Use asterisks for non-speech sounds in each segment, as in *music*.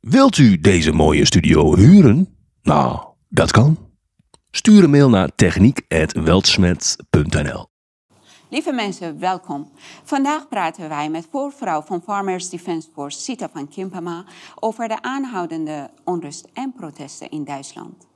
Wilt u deze mooie studio huren? Nou, dat kan. Stuur een mail naar techniek.weltsmet.nl Lieve mensen, welkom. Vandaag praten wij met voorvrouw van Farmers Defence Force, Sita van Kimpema, over de aanhoudende onrust en protesten in Duitsland.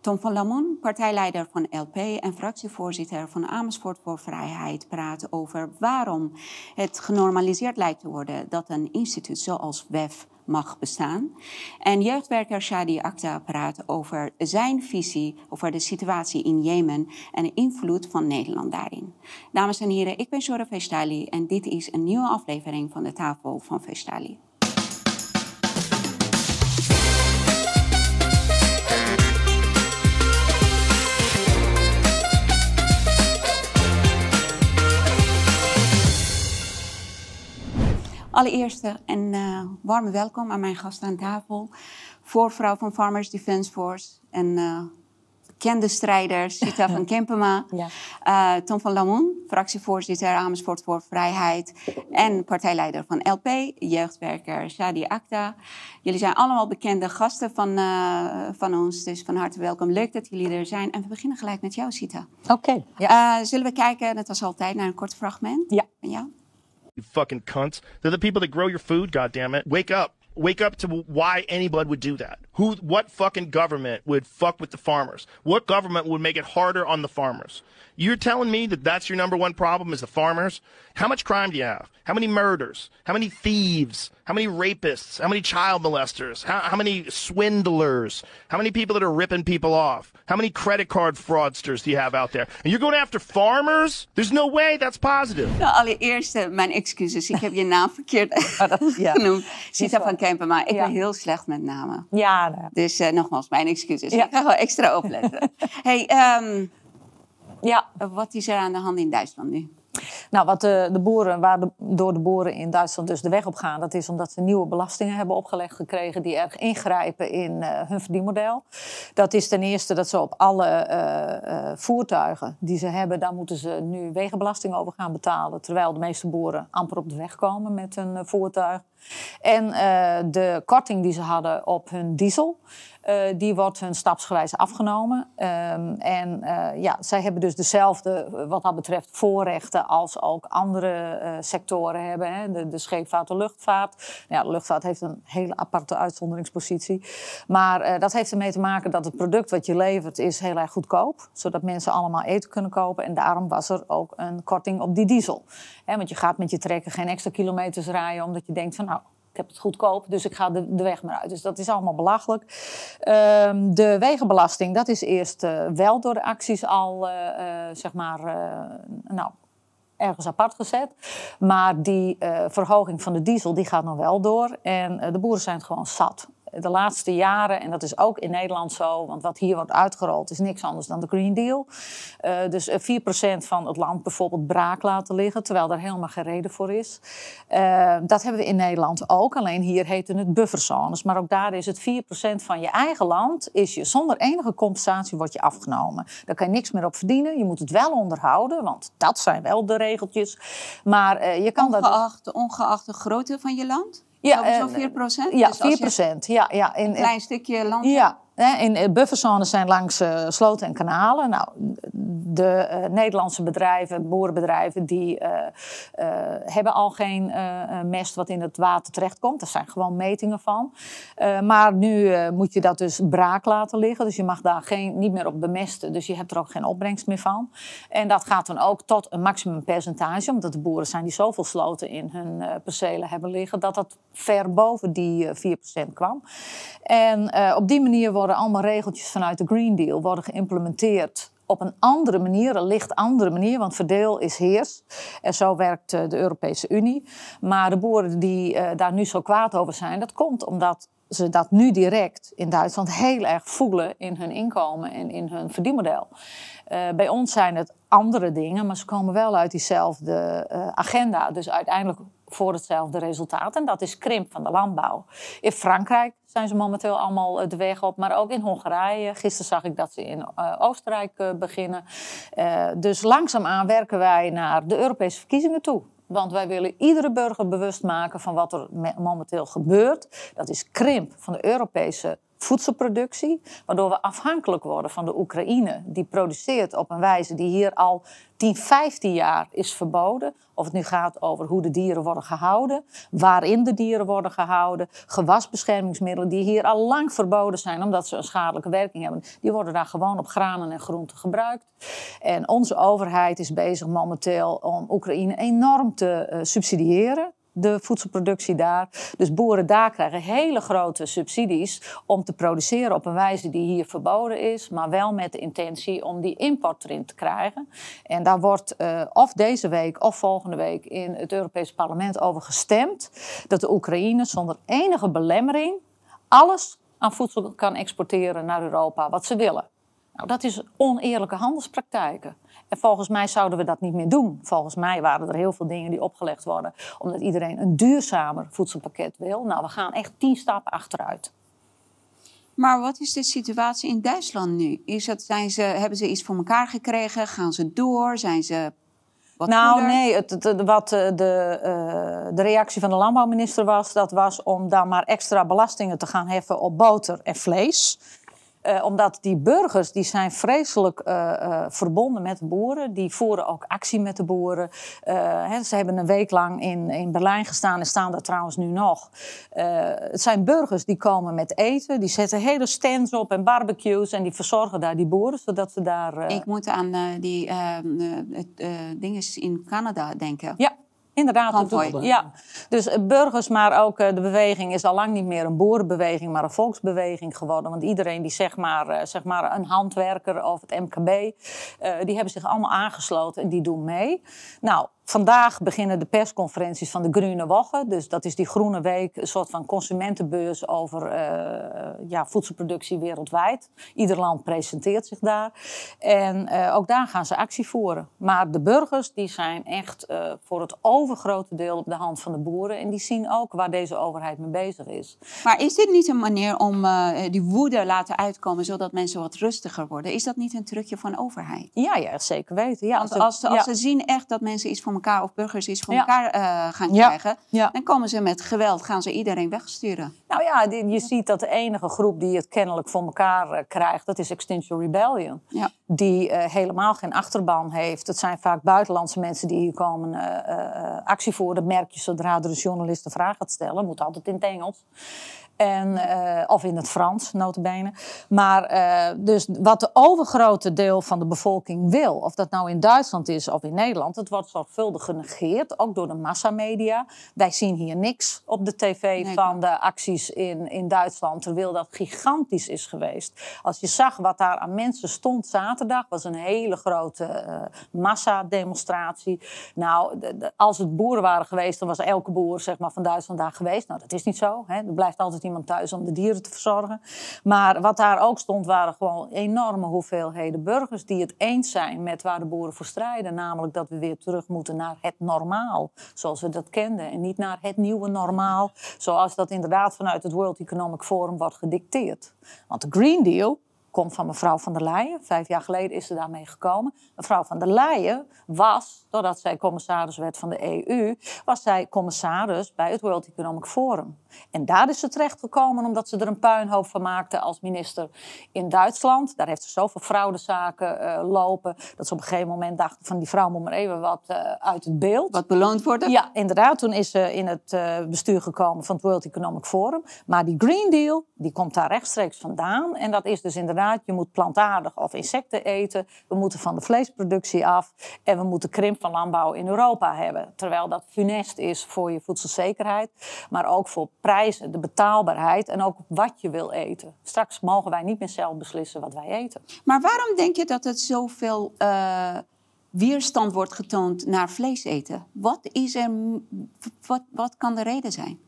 Tom van Lamon, partijleider van LP en fractievoorzitter van Amersfoort voor Vrijheid, praat over waarom het genormaliseerd lijkt te worden dat een instituut zoals WEF mag bestaan. En jeugdwerker Shadi Akta praat over zijn visie over de situatie in Jemen en de invloed van Nederland daarin. Dames en heren, ik ben Shora Festali en dit is een nieuwe aflevering van de Tafel van Festali. Allereerst een uh, warme welkom aan mijn gast aan tafel. Voorvrouw van Farmers Defence Force en uh, bekende strijder Sita *laughs* van Kempema. Ja. Uh, Tom van Lamon, fractievoorzitter Amersfoort voor Vrijheid. En partijleider van LP, jeugdwerker Shadi Akta. Jullie zijn allemaal bekende gasten van, van ons, dus van harte welkom. Leuk dat jullie er zijn. En we beginnen gelijk met jou, Sita. Oké. Okay, ja. zullen we kijken, net als altijd, naar een kort fragment ja. van jou? You fucking cunts. They're the people that grow your food, goddammit. Wake up. Wake up to why anybody would do that. Who, what fucking government would fuck with the farmers? What government would make it harder on the farmers? You're telling me that that's your number one problem is the farmers? How much crime do you have? How many murders? How many thieves? How many rapists? How many child molesters? How, how many swindlers? How many people that are ripping people off? How many credit card fraudsters do you have out there? And you're going after farmers? There's no way that's positive. Nou, allereerst uh, mijn excuses. Ik heb je naam *laughs* verkeerd ja. *laughs* genoemd. Sita van Kempen, maar ik ja. ben heel slecht met namen. Ja. Nou. Dus uh, nogmaals, mijn excuses. Ik ga gewoon extra opletten. *laughs* hey, um, ja. Wat is er aan de hand in Duitsland nu? Nou, wat de, de boeren, waar door de boeren in Duitsland dus de weg op gaan, dat is omdat ze nieuwe belastingen hebben opgelegd gekregen die erg ingrijpen in uh, hun verdienmodel. Dat is ten eerste dat ze op alle uh, voertuigen die ze hebben, daar moeten ze nu wegenbelasting over gaan betalen. Terwijl de meeste boeren amper op de weg komen met hun voertuig. En de korting die ze hadden op hun diesel, uh, die wordt hun stapsgewijs afgenomen. Um, en uh, ja, zij hebben dus dezelfde, wat dat betreft, voorrechten als ook andere sectoren hebben. Hè. De, de scheepvaart, de luchtvaart. Ja, de luchtvaart heeft een hele aparte uitzonderingspositie. Maar dat heeft ermee te maken dat het product wat je levert is heel erg goedkoop. Zodat mensen allemaal eten kunnen kopen. En daarom was er ook een korting op die diesel. Hè, want je gaat met je trekker geen extra kilometers rijden omdat je denkt van nou heb het goedkoop, dus ik ga de, weg maar uit. Dus dat is allemaal belachelijk. Um, de wegenbelasting, dat is eerst uh, wel door de acties al, uh, uh, zeg maar, nou, ergens apart gezet. Maar die verhoging van de diesel, die gaat nog wel door. En de boeren zijn het gewoon zat de laatste jaren, en dat is ook in Nederland zo, want wat hier wordt uitgerold is niks anders dan de Green Deal. Uh, dus 4% van het land bijvoorbeeld braak laten liggen, terwijl daar helemaal geen reden voor is. Uh, dat hebben we in Nederland ook, alleen hier heten het bufferzones. Maar ook daar is het 4% van je eigen land, is je zonder enige compensatie wordt je afgenomen. Daar kan je niks meer op verdienen, je moet het wel onderhouden, want dat zijn wel de regeltjes. Maar je kan ongeacht, dat... Ongeacht de grootte van je land? Ja, Zo 4 procent? Ja, dus 4 procent. Ja, ja, in, een klein stukje land. Ja, in bufferzones zijn langs uh, sloten en kanalen. Nou, de uh, Nederlandse bedrijven, boerenbedrijven, die hebben al geen mest wat in het water terechtkomt. Er zijn gewoon metingen van. maar nu moet je dat dus braak laten liggen. Dus je mag daar geen, niet meer op bemesten. Dus je hebt er ook geen opbrengst meer van. En dat gaat dan ook tot een maximum percentage. Omdat de boeren zijn die zoveel sloten in hun percelen hebben liggen. Dat dat ver boven die 4% kwam. En op die manier worden allemaal regeltjes vanuit de Green Deal worden geïmplementeerd op een andere manier, een licht andere manier, want verdeel is heers. En zo werkt de Europese Unie. Maar de boeren die uh, daar nu zo kwaad over zijn, dat komt omdat ze dat nu direct in Duitsland heel erg voelen in hun inkomen en in hun verdienmodel. Uh, bij ons zijn het andere dingen, maar ze komen wel uit diezelfde agenda. Dus uiteindelijk voor hetzelfde resultaat. En dat is krimp van de landbouw. In Frankrijk zijn ze momenteel allemaal de weg op, maar ook in Hongarije. Gisteren zag ik dat ze in uh, Oostenrijk uh, beginnen. Dus langzaamaan werken wij naar de Europese verkiezingen toe. Want wij willen iedere burger bewust maken van wat er momenteel gebeurt. Dat is krimp van de Europese voedselproductie, waardoor we afhankelijk worden van de Oekraïne, die produceert op een wijze die hier al 10, 15 jaar is verboden. Of het nu gaat over hoe de dieren worden gehouden, waarin de dieren worden gehouden, gewasbeschermingsmiddelen die hier al lang verboden zijn omdat ze een schadelijke werking hebben, die worden daar gewoon op granen en groenten gebruikt. En onze overheid is bezig momenteel om Oekraïne enorm te uh, subsidiëren de voedselproductie daar. Dus boeren daar krijgen hele grote subsidies om te produceren op een wijze die hier verboden is, maar wel met de intentie om die import erin te krijgen. En daar wordt uh, of deze week of volgende week in het Europese parlement over gestemd dat de Oekraïne zonder enige belemmering alles aan voedsel kan exporteren naar Europa wat ze willen. Nou, dat is oneerlijke handelspraktijken. En volgens mij zouden we dat niet meer doen. Volgens mij waren er heel veel dingen die opgelegd worden omdat iedereen een duurzamer voedselpakket wil. Nou, we gaan echt tien stappen achteruit. Maar wat is de situatie in Duitsland nu? Is het, zijn ze, hebben ze iets voor elkaar gekregen? Gaan ze door? Zijn ze wat nou, nee, het, wat eh, de, uh, de reactie van de landbouwminister was, dat was om dan maar extra belastingen te gaan heffen op boter en vlees. Uh, omdat die burgers die zijn vreselijk uh, uh, verbonden met de boeren. Die voeren ook actie met de boeren. Hè, ze hebben een week lang in, in Berlijn gestaan en staan daar trouwens nu nog. het zijn burgers die komen met eten. Die zetten hele stands op en barbecues. En die verzorgen daar die boeren, zodat ze daar... Ik moet aan die dingen in Canada denken. Ja, Inderdaad, ja. Dus eh, burgers, maar ook eh, de beweging is al lang niet meer een boerenbeweging, maar een volksbeweging geworden. Want iedereen die zeg maar, eh, zeg maar een handwerker of het MKB, die hebben zich allemaal aangesloten en die doen mee. Nou, Vandaag beginnen de persconferenties van de Groene Woche. Dus dat is die Groene Week, een soort van consumentenbeurs over uh, ja, voedselproductie wereldwijd. Ieder land presenteert zich daar. En uh, ook daar gaan ze actie voeren. Maar de burgers die zijn echt uh, voor het overgrote deel op de hand van de boeren. En die zien ook waar deze overheid mee bezig is. Maar is dit niet een manier om die woede laten uitkomen zodat mensen wat rustiger worden? Is dat niet een trucje van overheid? Ja, ja zeker weten. Ja, als, als ze zien echt dat mensen iets voor elkaar of burgers iets voor elkaar uh, gaan krijgen, dan komen ze met geweld, gaan ze iedereen wegsturen. Nou ja, je ziet dat de enige groep die het kennelijk voor elkaar uh, krijgt, dat is Extinction Rebellion. Die uh, helemaal geen achterban heeft. Het zijn vaak buitenlandse mensen die hier komen actie voeren. merk je zodra er een journalist een vraag gaat stellen. Moet altijd in het Engels. En, uh, of in het Frans, notabene. Maar uh, dus wat de overgrote deel van de bevolking wil, of dat nou in Duitsland is of in Nederland, het wordt zorgvuldig genegeerd, ook door de massamedia. Wij zien hier niks op de tv van de acties in, in Duitsland, terwijl dat gigantisch is geweest. Als je zag wat daar aan mensen stond zaterdag, was een hele grote uh, massademonstratie. Nou, de, de, als het boeren waren geweest, dan was elke boer zeg maar, van Duitsland daar geweest. Nou, dat is niet zo. Hè. Er blijft altijd iemand thuis om de dieren te verzorgen. Maar wat daar ook stond, waren gewoon enorme hoeveelheden burgers die het eens zijn met waar de boeren voor strijden. Namelijk dat we weer terug moeten naar het normaal, zoals we dat kenden. En niet naar het nieuwe normaal, zoals dat inderdaad vanuit het World Economic Forum wordt gedicteerd. Want de Green Deal, komt van mevrouw van der Leyen. Vijf jaar geleden is ze daarmee gekomen. Mevrouw van der Leyen was, doordat zij commissaris werd van de EU, was zij commissaris bij het World Economic Forum. En daar is ze terechtgekomen omdat ze er een puinhoop van maakte als minister in Duitsland. Daar heeft ze zoveel fraudezaken uh, lopen, dat ze op een gegeven moment dachten van die vrouw moet maar even wat uh, uit het beeld. Wat beloond worden? Ja, inderdaad. Toen is ze in het uh, bestuur gekomen van het World Economic Forum. Maar die Green Deal, die komt daar rechtstreeks vandaan. En dat is dus inderdaad je moet plantaardig of insecten eten. We moeten van de vleesproductie af. En we moeten krimp van landbouw in Europa hebben. Terwijl dat funest is voor je voedselzekerheid. Maar ook voor prijzen, de betaalbaarheid en ook wat je wil eten. Straks mogen wij niet meer zelf beslissen wat wij eten. Maar waarom denk je dat het zoveel... Uh weerstand wordt getoond naar vlees eten. Wat, is er, wat, wat kan de reden zijn?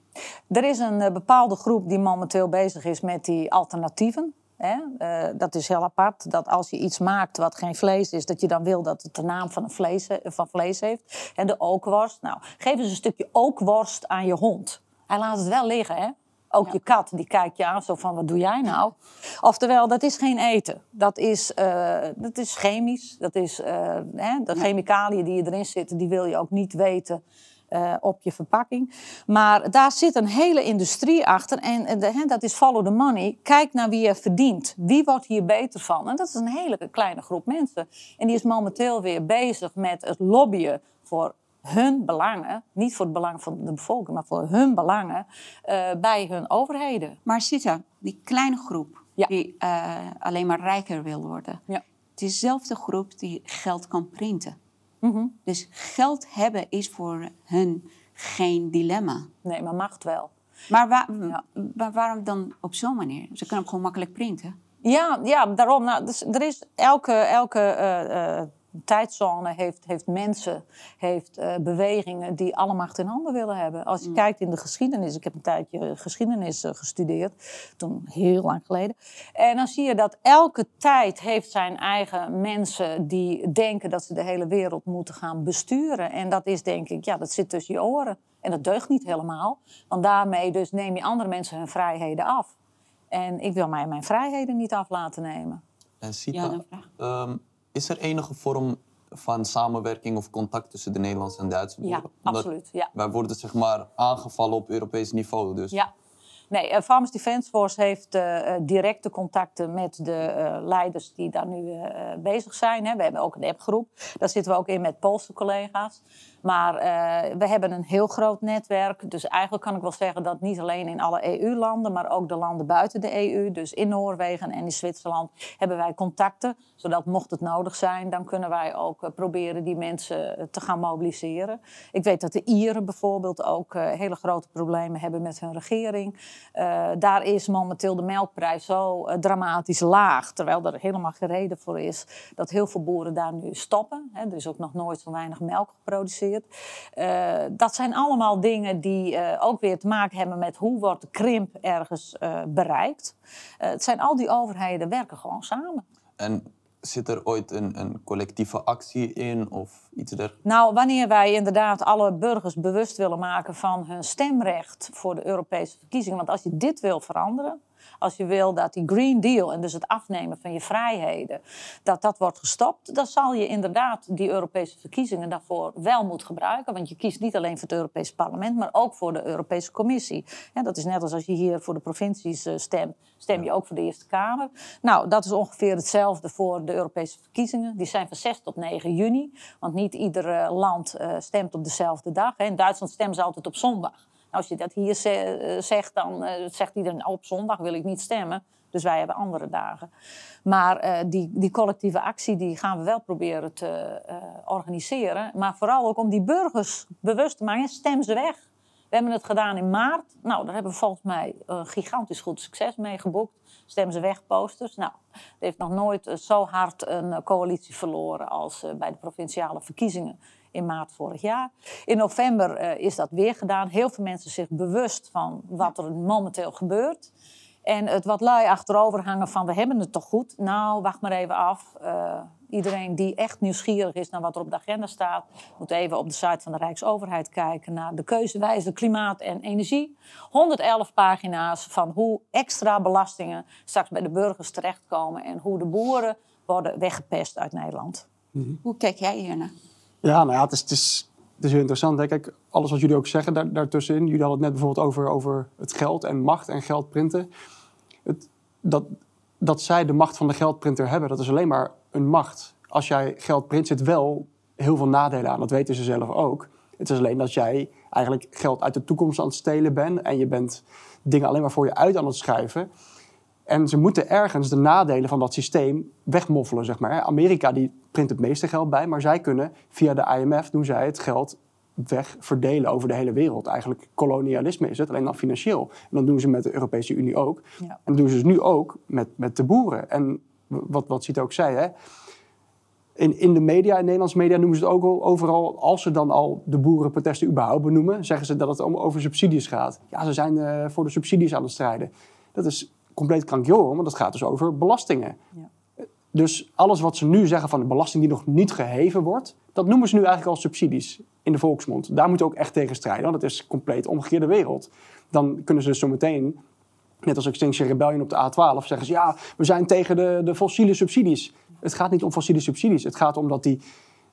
Er is een eh, bepaalde groep die momenteel bezig is met die alternatieven. Hè? Uh, dat is heel apart. Dat als je iets maakt wat geen vlees is, dat je dan wil dat het de naam van, een vlees, van vlees heeft. En de ookworst. Nou, geef eens een stukje ookworst aan je hond. Hij laat het wel liggen, hè? Ook je kat, die kijkt je aan zo van, wat doe jij nou? Oftewel, dat is geen eten. Dat is, uh, dat is chemisch. Dat is, uh, hè, de chemicaliën die erin zitten, die wil je ook niet weten eh, op je verpakking. Maar daar zit een hele industrie achter. En eh, de, hè, dat is follow the money. Kijk naar wie er verdient. Wie wordt hier beter van? En dat is een hele kleine groep mensen. En die is momenteel weer bezig met het lobbyen voor hun belangen, niet voor het belang van de bevolking, maar voor hun belangen eh, bij hun overheden. Maar Sita, die kleine groep Ja. die eh, alleen maar rijker wil worden. Ja. Het is dezelfde groep die geld kan printen. Mhm. Dus geld hebben is voor hun geen dilemma. Nee, maar macht wel. Maar wa- Ja. wa- waarom dan op zo'n manier? Ze kunnen hem gewoon makkelijk printen. Ja, ja daarom. Nou, dus er is elke, elke eh, tijdzone heeft, heeft mensen, heeft eh, bewegingen die alle macht in handen willen hebben. Als je kijkt in de geschiedenis, ik heb een tijdje geschiedenis eh, gestudeerd, toen heel lang geleden. En dan zie je dat elke tijd heeft zijn eigen mensen die denken dat ze de hele wereld moeten gaan besturen. En dat is denk ik, ja, dat zit tussen je oren. En dat deugt niet helemaal, want daarmee dus neem je andere mensen hun vrijheden af. En ik wil mij mijn vrijheden niet af laten nemen. En Sita, Ja, ehm, is er enige vorm van samenwerking of contact tussen de Nederlandse en Duitse Ja, boeren? Omdat absoluut. Ja. Wij worden zeg maar aangevallen op Europees niveau. Dus Ja. Nee, eh, Farmers Defence Force heeft eh, eh, directe contacten met de leiders die daar nu bezig zijn. Hè. We hebben ook een appgroep. Daar zitten we ook in met Poolse collega's. Maar eh, we hebben een heel groot netwerk. Dus eigenlijk kan ik wel zeggen dat niet alleen in alle EU-landen, maar ook de landen buiten de EU, dus in Noorwegen en in Zwitserland, hebben wij contacten. Zodat mocht het nodig zijn, dan kunnen wij ook eh, proberen die mensen eh, te gaan mobiliseren. Ik weet dat de Ieren bijvoorbeeld ook hele grote problemen hebben met hun regering. Daar is momenteel de melkprijs zo dramatisch laag, terwijl er helemaal geen reden voor is dat heel veel boeren daar nu stoppen. Hè, er is ook nog nooit zo weinig melk geproduceerd. Eh, dat zijn allemaal dingen die eh, ook weer te maken hebben met hoe wordt de krimp ergens eh, bereikt. Het zijn al die overheden werken gewoon samen. En zit er ooit een, een collectieve actie in of iets dergelijks? Nou, wanneer wij inderdaad alle burgers bewust willen maken van hun stemrecht voor de Europese verkiezingen. Want als je dit wil veranderen, als je wil dat die Green Deal en dus het afnemen van je vrijheden, dat dat wordt gestopt, dan zal je inderdaad die Europese verkiezingen daarvoor wel moeten gebruiken. Want je kiest niet alleen voor het Europese parlement, maar ook voor de Europese Commissie. Ja, dat is net als als je hier voor de provincies eh, stemt, stem je ook voor de Eerste Kamer. Nou, dat is ongeveer hetzelfde voor de Europese verkiezingen. Die zijn van 6 tot 9 juni, want niet ieder eh, land eh, stemt op dezelfde dag. In Duitsland stemmen ze altijd op zondag. Als je dat hier eh, zegt, dan eh, zegt iedereen "Oh, op zondag wil ik niet stemmen. Dus wij hebben andere dagen. Maar eh, die, die collectieve actie die gaan we wel proberen te organiseren. Maar vooral ook om die burgers bewust te maken. Stem ze weg. We hebben het gedaan in maart. Nou, daar hebben we volgens mij een gigantisch goed succes mee geboekt. Stem ze weg posters. Nou, er heeft nog nooit zo hard een coalitie verloren als bij de provinciale verkiezingen in maart vorig jaar. In november eh, is dat weer gedaan. Heel veel mensen zich bewust van wat er momenteel gebeurt. En het wat lui achterover hangen van we hebben het toch goed. Nou, wacht maar even af. Eh, iedereen die echt nieuwsgierig is naar wat er op de agenda staat, moet even op de site van de Rijksoverheid kijken naar de keuzewijze klimaat en energie. 111 pagina's van hoe extra belastingen straks bij de burgers terechtkomen en hoe de boeren worden weggepest uit Nederland. Hoe kijk jij hiernaar? Ja, nou ja, het is, heel interessant. Hè? Kijk, alles wat jullie ook zeggen daar, daartussenin. Jullie hadden het net bijvoorbeeld over, over het geld en macht en geld printen. Het, dat, dat zij de macht van de geldprinter hebben, dat is alleen maar een macht. Als jij geld print, zit wel heel veel nadelen aan. Dat weten ze zelf ook. Het is alleen dat jij eigenlijk geld uit de toekomst aan het stelen bent. En je bent dingen alleen maar voor je uit aan het schuiven. En ze moeten ergens de nadelen van dat systeem wegmoffelen, zeg maar. Amerika die print het meeste geld bij, maar zij kunnen via de IMF doen zij het geld wegverdelen over de hele wereld. Eigenlijk kolonialisme is het, alleen dan financieel. En dat doen ze met de Europese Unie ook. Ja. En dat doen ze dus nu ook met, met de boeren. En wat, wat Siet ook zei, hè, in, in de media, in Nederlandse media noemen ze het ook al overal, als ze dan al de boerenprotesten überhaupt benoemen, zeggen ze dat het om over subsidies gaat. Ja, ze zijn eh, voor de subsidies aan het strijden. Dat is compleet krankjoren, want dat gaat dus over belastingen. Ja. Dus alles wat ze nu zeggen van de belasting die nog niet geheven wordt, dat noemen ze nu eigenlijk al subsidies in de volksmond. Daar moeten we ook echt tegen strijden, want het is compleet omgekeerde wereld. Dan kunnen ze dus zo meteen, net als Extinction Rebellion op de A12, zeggen ze ja, we zijn tegen de, de fossiele subsidies. Het gaat niet om fossiele subsidies. Het gaat om dat die,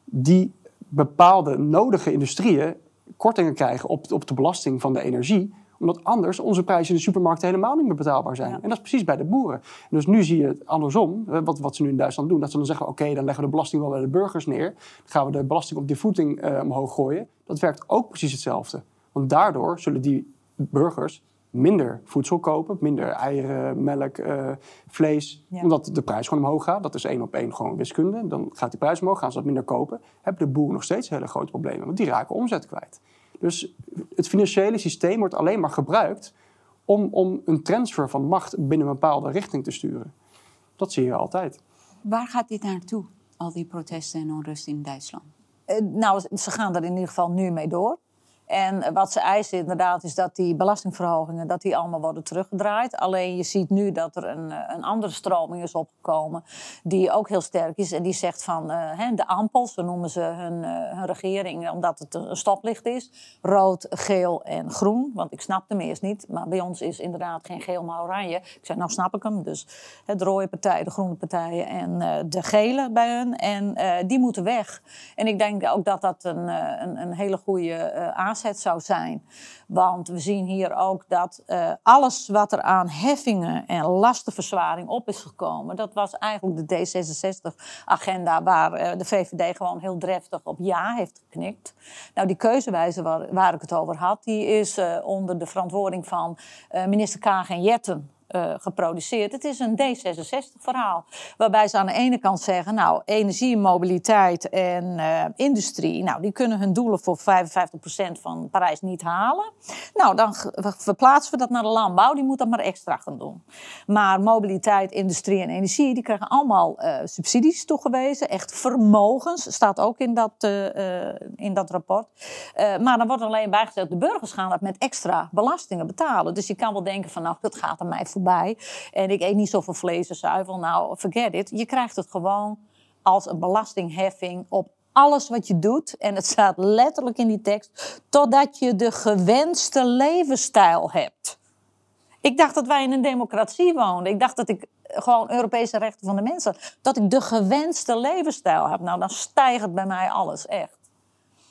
die bepaalde nodige industrieën kortingen krijgen op, op de belasting van de energie omdat anders onze prijzen in de supermarkt helemaal niet meer betaalbaar zijn. En dat is precies bij de boeren. dus nu zie je het andersom, wat, wat ze nu in Duitsland doen. Dat ze dan zeggen, oké, dan leggen we de belasting wel bij de burgers neer. Dan gaan we de belasting op die voeding uh, omhoog gooien. Dat werkt ook precies hetzelfde. Want daardoor zullen die burgers minder voedsel kopen. Minder eieren, melk, uh, vlees. Omdat de prijs gewoon omhoog gaat. Dat is één op één gewoon wiskunde. Dan gaat die prijs omhoog, gaan ze dat minder kopen. Hebben de boeren nog steeds hele grote problemen. Want die raken omzet kwijt. Dus het financiële systeem wordt alleen maar gebruikt om, om een transfer van macht binnen een bepaalde richting te sturen. Dat zie je altijd. Waar gaat dit naartoe, al die protesten en onrust in Duitsland? Uh, nou, ze gaan er in ieder geval nu mee door. En wat ze eisen inderdaad is dat die belastingverhogingen dat die allemaal worden teruggedraaid. Alleen je ziet nu dat er een, eh, een andere stroming is opgekomen die ook heel sterk is. En die zegt van uh, de ampel, zo noemen ze hun, uh, hun, regering, omdat het een stoplicht is. Rood, geel en groen. Want ik snap hem eerst niet. Maar bij ons is inderdaad geen geel, maar oranje. Ik zei, nou snap ik hem. Dus de rode partij, de groene partijen en de gele bij hun. En die moeten weg. En ik denk ook dat dat een, een, een hele goede aansluiting zou zijn. Want we zien hier ook dat uh, alles wat er aan heffingen en lastenverzwaring op is gekomen, dat was eigenlijk de D66-agenda waar uh, de VVD gewoon heel dreftig op ja heeft geknikt. Nou, die keuzewijze waar, ik het over had, die is uh, onder de verantwoording van minister Kaag en Jetten uh, geproduceerd. Het is een D66-verhaal. Waarbij ze aan de ene kant zeggen, nou, energie, mobiliteit en uh, industrie, nou, die kunnen hun doelen voor 55% van Parijs niet halen. Nou, dan verplaatsen we dat naar de landbouw, die moet dat maar extra gaan doen. Maar mobiliteit, industrie en energie, die krijgen allemaal uh, subsidies toegewezen. Echt vermogens, staat ook in dat, in dat rapport. maar dan wordt alleen bijgezet, de burgers gaan dat met extra belastingen betalen. Dus je kan wel denken van, nou, dat gaat aan mij voor en ik eet niet zoveel vlees en zuivel. Nou, forget it. Je krijgt het gewoon als een belastingheffing op alles wat je doet. En het staat letterlijk in die tekst. Totdat je de gewenste levensstijl hebt. Ik dacht dat wij in een democratie woonden. Ik dacht dat ik gewoon Europese rechten van de mensen. Dat ik de gewenste levensstijl heb. Nou, dan stijgt bij mij alles echt.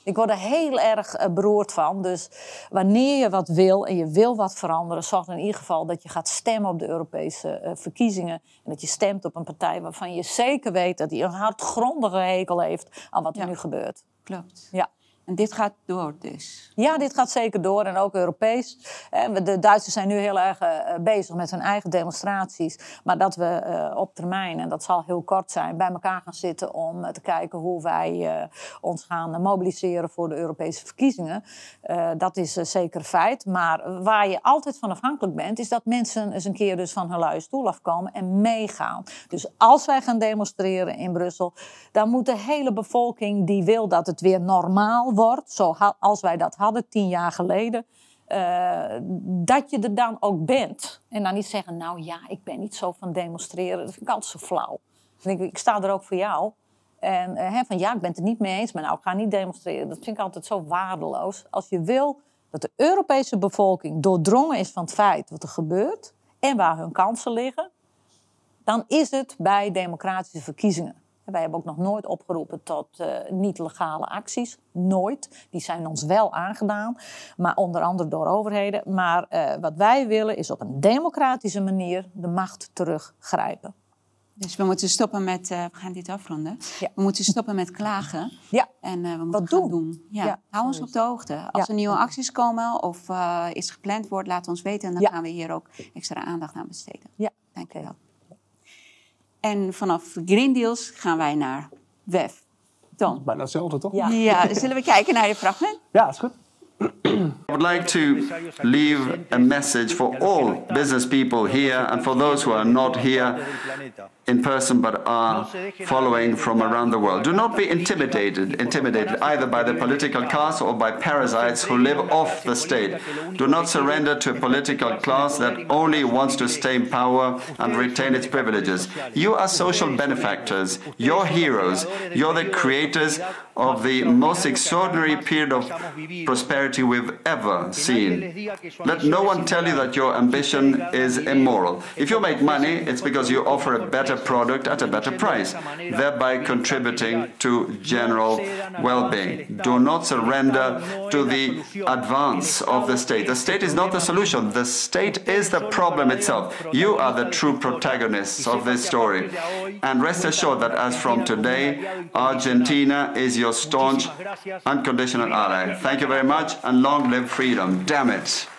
Ik word er heel erg uh, beroerd van. Dus wanneer je wat wil en je wil wat veranderen, zorg in ieder geval dat je gaat stemmen op de Europese uh, verkiezingen. En dat je stemt op een partij waarvan je zeker weet dat die een hardgrondige hekel heeft aan wat er nu gebeurt. Klopt. Ja. En dit gaat door dus? Ja, dit gaat zeker door en ook Europees. De Duitsers zijn nu heel erg eh, bezig met hun eigen demonstraties. Maar dat we eh, op termijn, en dat zal heel kort zijn, bij elkaar gaan zitten om eh, te kijken hoe wij ons gaan mobiliseren voor de Europese verkiezingen. Dat is zeker feit. Maar waar je altijd van afhankelijk bent, is dat mensen eens een keer dus van hun luie stoel afkomen en meegaan. Dus als wij gaan demonstreren in Brussel, dan moet de hele bevolking die wil dat het weer normaal wordt, zoals wij dat hadden tien jaar geleden, uh, dat je er dan ook bent. En dan niet zeggen, nou ja, ik ben niet zo van demonstreren. Dat vind ik altijd zo flauw. Ik, ik sta er ook voor jou. En uh, van ja, ik ben het er niet mee eens, maar nou, ik ga niet demonstreren. Dat vind ik altijd zo waardeloos. Als je wil dat de Europese bevolking doordrongen is van het feit wat er gebeurt en waar hun kansen liggen, dan is het bij democratische verkiezingen. Wij hebben ook nog nooit opgeroepen tot uh, niet-legale acties. Nooit. Die zijn ons wel aangedaan, maar onder andere door overheden. Maar uh, wat wij willen is op een democratische manier de macht teruggrijpen. Dus we moeten stoppen met, uh, we gaan dit afronden. Ja. We moeten stoppen met klagen. Ja. En we moeten wat doen. doen. Ja. ja. Hou ons op de hoogte. Als er nieuwe acties komen of iets gepland wordt, laat ons weten. En dan gaan we hier ook extra aandacht aan besteden. Ja. Dank je wel. En vanaf Green Deals gaan wij naar WEF. Ton. Bijna hetzelfde, toch? Ja. ja, zullen we kijken naar je fragment? Ja, is goed. I would like to leave a message for all business people here and for those who are not here in person but are following from around the world. Do not be intimidated, intimidated either by the political class or by parasites who live off the state. Do not surrender to a political class that only wants to stay in power and retain its privileges. You are social benefactors, you're heroes, you're the creators of the most extraordinary period of prosperity we've ever ever seen. Let no one tell you that your ambition is immoral. If you make money, it's because you offer a better product at a better price, thereby contributing to general well being. Do not surrender to the advance of the state. The state is not the solution, the state is the problem itself. You are the true protagonists of this story. And rest assured that as from today, Argentina is your staunch, unconditional ally. Thank you very much and long live freedom. Damn it.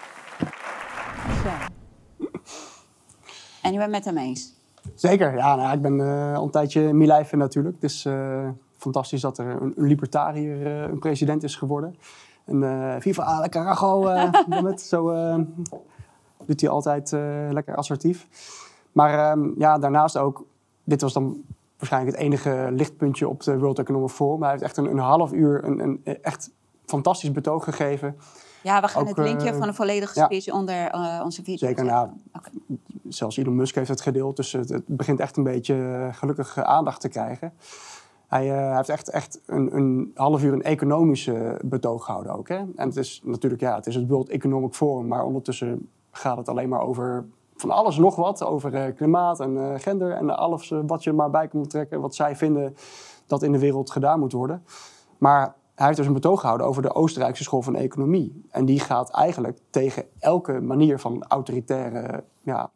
En u bent met hem eens? Zeker, ja. Nou, ik ben eh, al een tijdje Milei natuurlijk. Het is eh, fantastisch dat er een, een libertariër eh, een president is geworden. En eh viva Ale Carajo, eh, *laughs* het. zo eh, doet hij altijd eh, lekker assertief. Maar ehm, ja, daarnaast ook, dit was dan waarschijnlijk het enige lichtpuntje op de World Economic Forum. Hij heeft echt een, een half uur een, een echt fantastisch betoog gegeven. Ja, we gaan Ook, het linkje eh, van de volledige ja. speech onder eh, onze video Zeker, nou, zelfs Elon Musk heeft het gedeeld. Dus het, het begint echt een beetje eh, gelukkig aandacht te krijgen. Hij, heeft echt, echt een, een half uur een economische betoog gehouden ook. Hè? En het is natuurlijk, ja, het is het World Economic Forum. Maar ondertussen gaat het alleen maar over van alles nog wat. Over klimaat en gender en alles wat je maar bij komt trekken. Wat zij vinden dat in de wereld gedaan moet worden. Maar hij heeft dus een betoog gehouden over de Oostenrijkse school van economie. En die gaat eigenlijk tegen elke manier van autoritaire ja,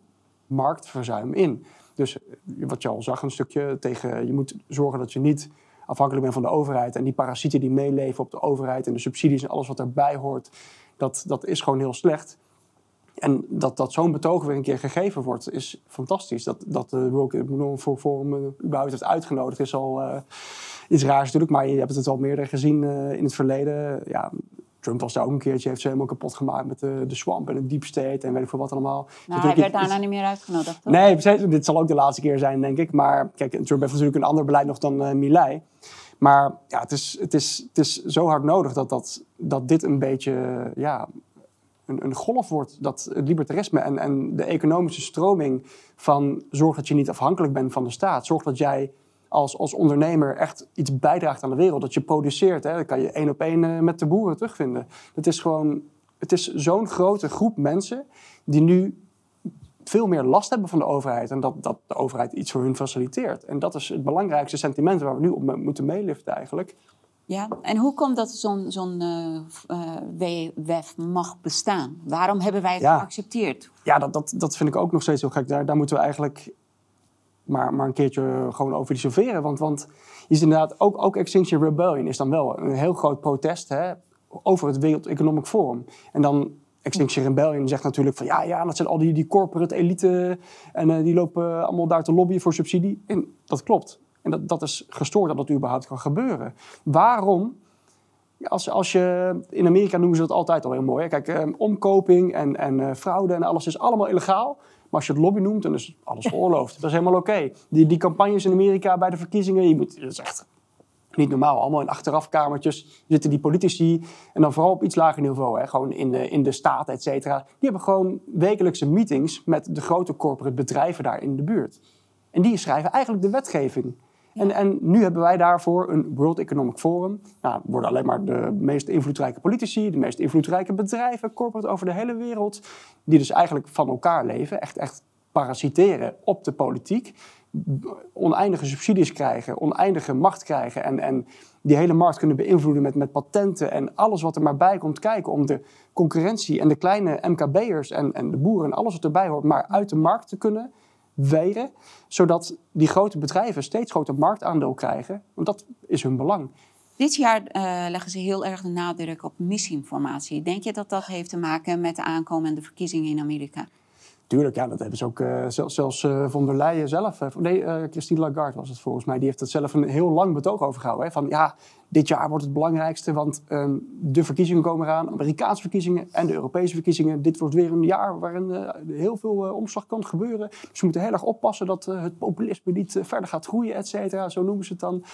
marktverzuim in. Dus eh, wat je al zag, een stukje tegen... je moet zorgen dat je niet afhankelijk bent van de overheid. En die parasieten die meeleven op de overheid... en de subsidies en alles wat daarbij hoort... dat, dat is gewoon heel slecht. En dat, dat zo'n betoog weer een keer gegeven wordt, is fantastisch. Dat, dat de World Economic Forum uh, überhaupt heeft uitgenodigd, is al uh, iets raars natuurlijk. Maar je hebt het al meerdere gezien uh, in het verleden. Ja, Trump was daar ook een keertje, heeft ze helemaal kapot gemaakt met de, de swamp en de deep state en weet ik veel wat allemaal. Nou, hij werd daarna niet meer uitgenodigd. Toch? Nee, precies, dit zal ook de laatste keer zijn, denk ik. Maar kijk, Trump heeft natuurlijk een ander beleid nog dan uh, Milei. Maar ja, het is, het, is, het is zo hard nodig dat, dat, dat dit een beetje ja, een, een, golf wordt. Dat het libertarisme en, en de economische stroming van zorg dat je niet afhankelijk bent van de staat. Zorg dat jij als, als ondernemer echt iets bijdraagt aan de wereld. Dat je produceert. Hè. Dat kan je één op één uh, met de boeren terugvinden. Het is gewoon, het is zo'n grote groep mensen die nu veel meer last hebben van de overheid. En dat, dat de overheid iets voor hun faciliteert. En dat is het belangrijkste sentiment waar we nu op moeten meeliften eigenlijk. Ja, en hoe komt dat zo'n zo'n uh, uh, WEF mag bestaan? Waarom hebben wij het ja. geaccepteerd? Ja, dat, dat, dat vind ik ook nog steeds heel gek. Daar, daar moeten we eigenlijk maar, maar een keertje gewoon over filosoferen. Want, want ziet inderdaad, ook, ook Extinction Rebellion is dan wel een heel groot protest hè, over het Wereld Economic Forum. En dan Extinction Rebellion zegt natuurlijk van ja, ja, dat zijn al die, die corporate elite en uh, die lopen allemaal daar te lobbyen voor subsidie. En dat klopt. En dat, dat is gestoord dat dat überhaupt kan gebeuren. Waarom? Als, als je, in Amerika noemen ze dat altijd al heel mooi. Hè? Kijk, eh, omkoping en, en uh, fraude en alles is allemaal illegaal. Als je het lobby noemt, dan is alles geoorloofd. dat is helemaal oké. Die, die campagnes in Amerika bij de verkiezingen, je moet, dat is echt niet normaal. Allemaal in achterafkamertjes zitten die politici. En dan vooral op iets lager niveau. Hè? Gewoon in de, in de staat, et cetera. Die hebben gewoon wekelijkse meetings met de grote corporate bedrijven daar in de buurt. En die schrijven eigenlijk de wetgeving. En, en, nu hebben wij daarvoor een World Economic Forum. Nou, worden alleen maar de meest invloedrijke politici, de meest invloedrijke bedrijven, corporate over de hele wereld, die dus eigenlijk van elkaar leven, echt, echt parasiteren op de politiek, oneindige subsidies krijgen, oneindige macht krijgen en, en die hele markt kunnen beïnvloeden met, met patenten en alles wat er maar bij komt kijken om de concurrentie en de kleine MKB'ers en, en de boeren en alles wat erbij hoort, maar uit de markt te kunnen weren, zodat die grote bedrijven steeds groter marktaandeel krijgen. Want dat is hun belang. Dit jaar uh, leggen ze heel erg de nadruk op misinformatie. Denk je dat dat heeft te maken met de aankomende verkiezingen in Amerika? Tuurlijk, ja, dat hebben ze ook uh, zelfs, zelfs uh, von der Leyen zelf. Uh, nee, Christine Lagarde was het volgens mij. Die heeft het zelf een heel lang betoog over gehouden. Hè, van ja, dit jaar wordt het belangrijkste, want um, de verkiezingen komen eraan. Amerikaanse verkiezingen en de Europese verkiezingen. Dit wordt weer een jaar waarin heel veel omslag kan gebeuren. Dus we moeten heel erg oppassen dat het populisme niet verder gaat groeien, et cetera. Zo noemen ze het dan.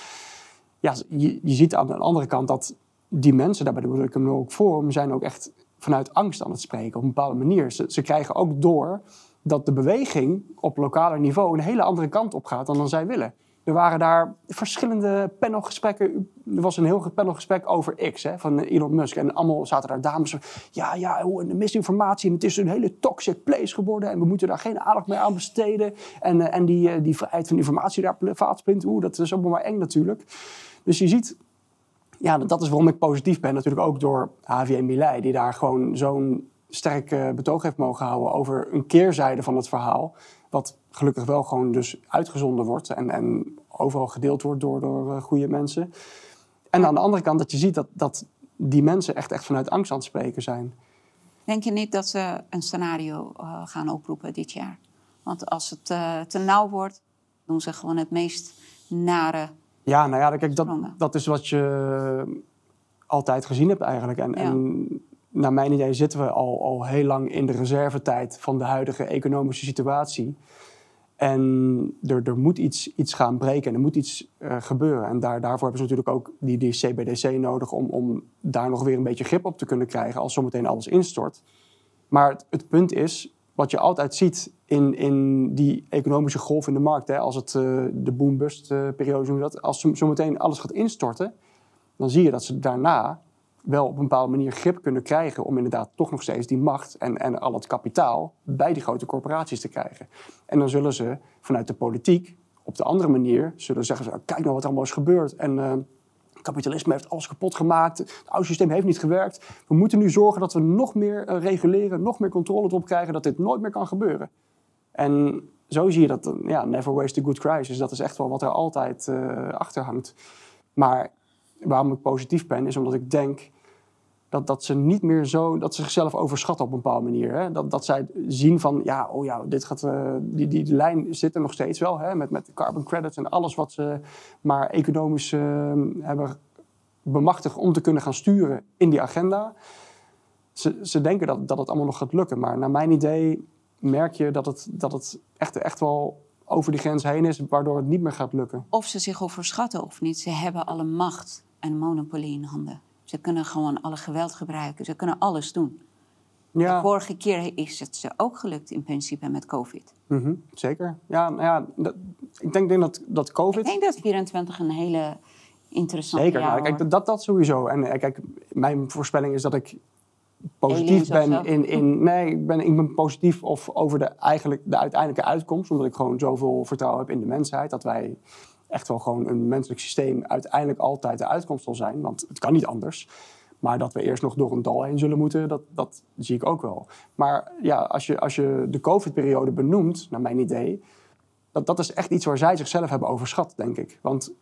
Ja, je, je ziet aan de andere kant dat die mensen daar bij de World Economic Forum zijn ook echt vanuit angst aan het spreken op een bepaalde manier. Ze, ze, krijgen ook door dat de beweging op lokaler niveau een hele andere kant op gaat dan, dan zij willen. Er waren daar verschillende panelgesprekken. Er was een heel panelgesprek over X hè, van Elon Musk. En allemaal zaten daar dames. Ja, ja, hoe- en misinformatie. En het is een hele toxic place geworden. En we moeten daar geen aandacht meer aan besteden. En, eh, en die, eh, die vrijheid van informatie daar vaatsplint. Oeh, dat is allemaal maar eng natuurlijk. Dus je ziet... Ja, dat is waarom ik positief ben. Natuurlijk ook door HVM Milei. Die daar gewoon zo'n sterk betoog heeft mogen houden... over een keerzijde van het verhaal. Wat gelukkig wel gewoon dus uitgezonden wordt. En, en overal gedeeld wordt door, door eh, goede mensen. En aan de andere kant dat je ziet dat, dat die mensen echt, echt vanuit angst aan het spreken zijn. Denk je niet dat ze een scenario eh, gaan oproepen dit jaar? Want als het eh, te nauw wordt, doen ze gewoon het meest nare. Ja, nou ja, kijk, dat, dat is wat je altijd gezien hebt eigenlijk. En, Ja. en naar mijn idee zitten we al, al heel lang in de reservetijd van de huidige economische situatie. En er, er moet iets, iets gaan breken en er moet iets eh, gebeuren. En daar, daarvoor hebben ze natuurlijk ook die, die CBDC nodig om, om daar nog weer een beetje grip op te kunnen krijgen als zometeen alles instort. Maar het, het punt is, wat je altijd ziet in, in die economische golf in de markt, hè, als het eh, de boom-bust eh, periode noemen dat, als zo- zometeen alles gaat instorten, dan zie je dat ze daarna wel op een bepaalde manier grip kunnen krijgen om inderdaad toch nog steeds die macht en, en al het kapitaal bij die grote corporaties te krijgen. En dan zullen ze vanuit de politiek op de andere manier zullen zeggen, ze, kijk nou wat allemaal is gebeurd en eh, kapitalisme heeft alles kapot gemaakt, het oude systeem heeft niet gewerkt. We moeten nu zorgen dat we nog meer eh, reguleren, nog meer controle erop krijgen, dat dit nooit meer kan gebeuren. En zo zie je dat, eh, ja, never waste a good crisis. Dat is echt wel wat er altijd eh, achter hangt. Maar waarom ik positief ben, is omdat ik denk dat, dat ze niet meer zo, dat ze zichzelf overschatten op een bepaalde manier. Hè? Dat, dat zij zien van, ja, oh ja, dit gaat, eh, die, die lijn zit er nog steeds wel, hè? Met, met carbon credits en alles wat ze maar economisch eh, hebben bemachtigd om te kunnen gaan sturen in die agenda. Ze, ze denken dat, dat het allemaal nog gaat lukken, maar naar mijn idee merk je dat het, dat het echt, echt wel over die grens heen is, waardoor het niet meer gaat lukken. Of ze zich overschatten of niet. Ze hebben alle macht en monopolie in handen. Ze kunnen gewoon alle geweld gebruiken. Ze kunnen alles doen. De Ja, vorige keer is het ze ook gelukt in principe met COVID. mhm, zeker. Ja, nou ja, dat- ik denk, denk dat, dat Ik COVID... denk dat 24 een hele interessante Zeker, jaar nou, kijk, dat, dat sowieso. En eh, kijk, mijn voorspelling is dat ik positief ben in, in... Nee, ik ben, ik ben positief of over de, eigenlijk, de uiteindelijke uitkomst. Omdat ik gewoon zoveel vertrouwen heb in de mensheid. Dat wij echt wel gewoon een menselijk systeem uiteindelijk altijd de uitkomst zal zijn. Want het kan niet anders. Maar dat we eerst nog door een dal heen zullen moeten, dat, dat zie ik ook wel. Maar ja, als je, als je de COVID-periode benoemt, naar mijn idee... Dat, dat is echt iets waar zij zichzelf hebben overschat, denk ik. Want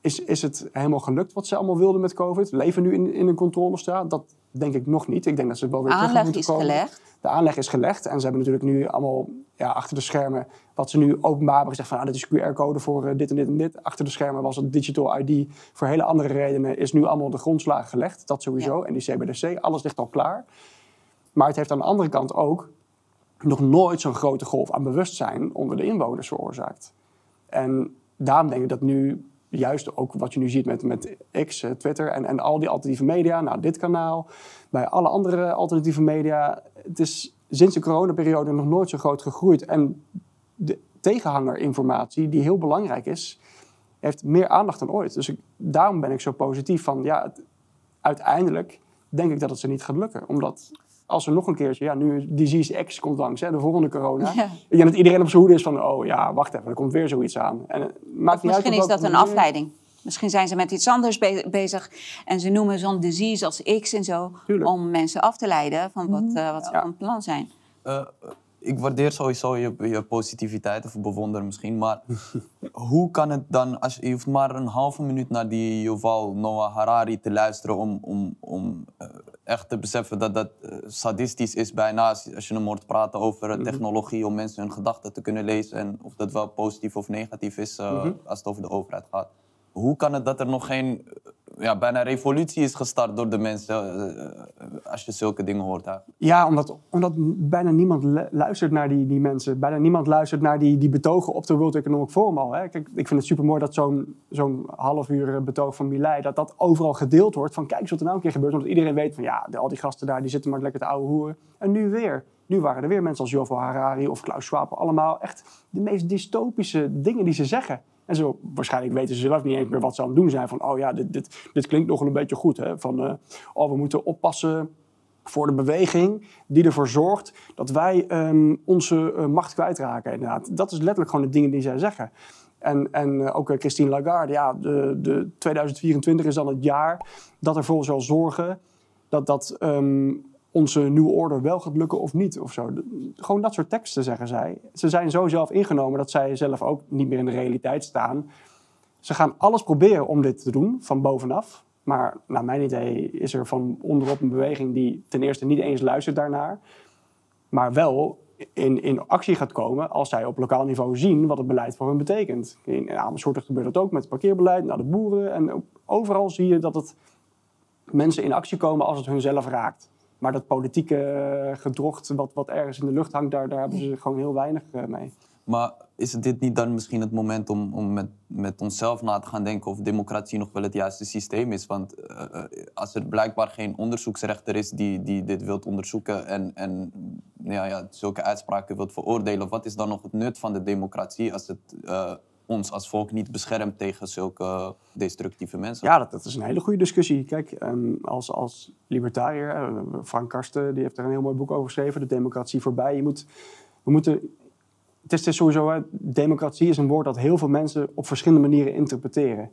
is, is het helemaal gelukt wat ze allemaal wilden met COVID? Leven nu in, in een controlestraat? Dat denk ik nog niet. Ik denk dat ze wel weer terug Aanleg moeten is komen. gelegd. De aanleg is gelegd. En ze hebben natuurlijk nu allemaal ja, achter de schermen... wat ze nu openbaar hebben gezegd van... Ah, dit is QR-code voor eh, dit en dit en dit. Achter de schermen was het digital ID. Voor hele andere redenen is nu allemaal de grondslagen gelegd. Dat sowieso. En die CBDC, alles ligt al klaar. Maar het heeft aan de andere kant ook... nog nooit zo'n grote golf aan bewustzijn onder de inwoners veroorzaakt. En daarom denk ik dat nu, juist ook wat je nu ziet met, met X, eh, Twitter en, en al die alternatieve media, nou dit kanaal, bij alle andere alternatieve media, het is sinds de coronaperiode nog nooit zo groot gegroeid. En de tegenhangerinformatie, die heel belangrijk is, heeft meer aandacht dan ooit. Dus daarom ben ik zo positief van, ja, uiteindelijk denk ik dat het ze niet gaat lukken. Omdat als er nog een keertje, ja, nu disease X komt langs, hè, de volgende corona. Ja. Denk dat iedereen op zijn hoede is van, oh ja, wacht even, er komt weer zoiets aan. En het maakt Of niet uit misschien is dat een afleiding. Misschien zijn ze met iets anders be- bezig en ze noemen zo'n disease als X en zo Tuurlijk. Mhm. om mensen af te leiden van wat, eh, wat ze Ja. van plan zijn. Eh, ik waardeer sowieso je, je positiviteit, of bewonder misschien, maar *laughs* hoe kan het dan, als je, hoeft maar een halve minuut naar die Yuval Noah Harari te luisteren om, om, om eh, echt te beseffen dat dat eh, sadistisch is bijna als, als je hem hoort praten over eh, technologie om mensen hun gedachten te kunnen lezen en of dat wel positief of negatief is eh, als het over de overheid gaat. Hoe kan het dat er nog geen ja, bijna revolutie is gestart door de mensen eh, eh, als je zulke dingen hoort? Ja, omdat, omdat bijna niemand lu- luistert naar die, die mensen. Bijna niemand luistert naar die, die betogen op de World Economic Forum al. Hè. Kijk, ik vind het supermooi dat zo'n zo'n half uur eh, betoog van Milei... dat dat overal gedeeld wordt van kijk eens wat er nou een keer gebeurt. Omdat iedereen weet van ja, de- al die gasten daar die zitten maar lekker te ouwe hoeren. En nu weer. Nu waren er weer mensen als Yuval Harari of Klaus Schwab. Allemaal echt de meest dystopische dingen die ze zeggen. En zo, waarschijnlijk weten ze zelf niet eens meer wat ze aan het doen zijn. Van, oh ja, dit, dit, dit klinkt nog een beetje goed. Hè? Van, eh, oh, we moeten oppassen voor de beweging die ervoor zorgt dat wij ehm, onze uh, macht kwijtraken. Inderdaad. Dat is letterlijk gewoon de dingen die zij zeggen. En, en uh, ook Christine Lagarde, ja, de, de 2024 is dan het jaar dat ervoor zal zorgen dat, dat um, onze nieuwe orde wel gaat lukken of niet. Of zo. Gewoon dat soort teksten zeggen zij. Ze zijn zo zelf ingenomen dat zij zelf ook niet meer in de realiteit staan. Ze gaan alles proberen om dit te doen, van bovenaf. Maar naar mijn idee is er van onderop een beweging die ten eerste niet eens luistert daarnaar. Maar wel in, in actie gaat komen als zij op lokaal niveau zien wat het beleid voor hen betekent. In Amersfoort gebeurt dat ook met het parkeerbeleid, naar de boeren. En overal zie je dat het mensen in actie komen als het hunzelf raakt. Maar dat politieke gedrocht wat, wat ergens in de lucht hangt, daar, daar hebben ze gewoon heel weinig eh, mee. Maar is dit niet dan misschien het moment om, om met, met onszelf na te gaan denken of democratie nog wel het juiste systeem is? Want uh, als er blijkbaar geen onderzoeksrechter is die, die dit wilt onderzoeken en, en ja, ja, zulke uitspraken wilt veroordelen, wat is dan nog het nut van de democratie als het ons als volk niet beschermt tegen zulke destructieve mensen? Ja, dat, dat is een hele goede discussie. Kijk, um, als, als libertariër, Frank Karsten die heeft er een heel mooi boek over geschreven, De Democratie voorbij. Je moet, we moeten het is, het sowieso, democratie is een woord dat heel veel mensen op verschillende manieren interpreteren.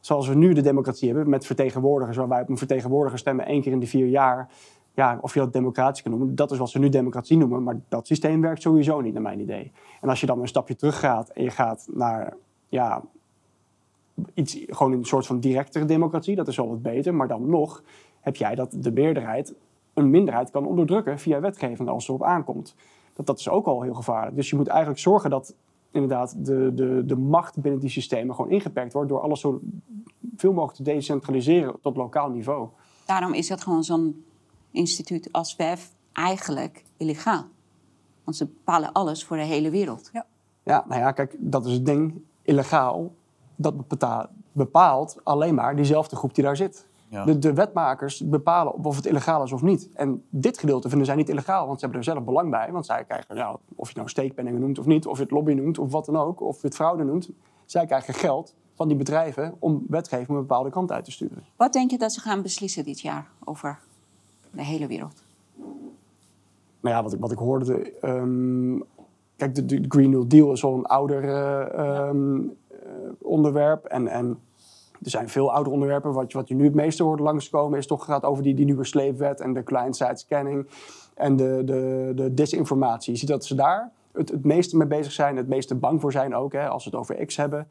Zoals we nu de democratie hebben met vertegenwoordigers, waar wij op een vertegenwoordiger stemmen één keer in de vier jaar. Ja, of je dat democratie kan noemen, dat is wat ze nu democratie noemen. Maar dat systeem werkt sowieso niet, naar mijn idee. En als je dan een stapje terug gaat en je gaat naar ja, iets, gewoon een soort van directere democratie, dat is wel wat beter. Maar dan nog heb jij dat de meerderheid een minderheid kan onderdrukken via wetgeving als het erop aankomt dat, dat is ook al heel gevaarlijk. Dus je moet eigenlijk zorgen dat inderdaad de, de, de macht binnen die systemen gewoon ingeperkt wordt door alles zo veel mogelijk te decentraliseren tot lokaal niveau. Daarom is het gewoon zo'n instituut als WEF eigenlijk illegaal. Want ze bepalen alles voor de hele wereld. Ja, ja nou ja, kijk, dat is het ding. Illegaal, dat bepaalt alleen maar diezelfde groep die daar zit. De, de, wetmakers bepalen of het illegaal is of niet. En dit gedeelte vinden zij niet illegaal, want ze hebben er zelf belang bij. Want zij krijgen, ja, of je nou steekpenningen noemt of niet, of je het lobby noemt of wat dan ook, of je het fraude noemt. Zij krijgen geld van die bedrijven om wetgeving een bepaalde kant uit te sturen. Wat denk je dat ze gaan beslissen dit jaar over de hele wereld? Nou ja, wat ik, wat ik hoorde. Um, kijk, de, Green New Deal is al een ouder uh, um, uh, onderwerp. En, en er zijn veel oude onderwerpen. Wat, wat je nu het meeste hoort langskomen is toch gaat over die, die nieuwe sleepwet en de client-side scanning en de, de, de disinformatie. Je ziet dat ze daar het, het meeste mee bezig zijn, het meeste bang voor zijn ook, hè, als we het over X hebben.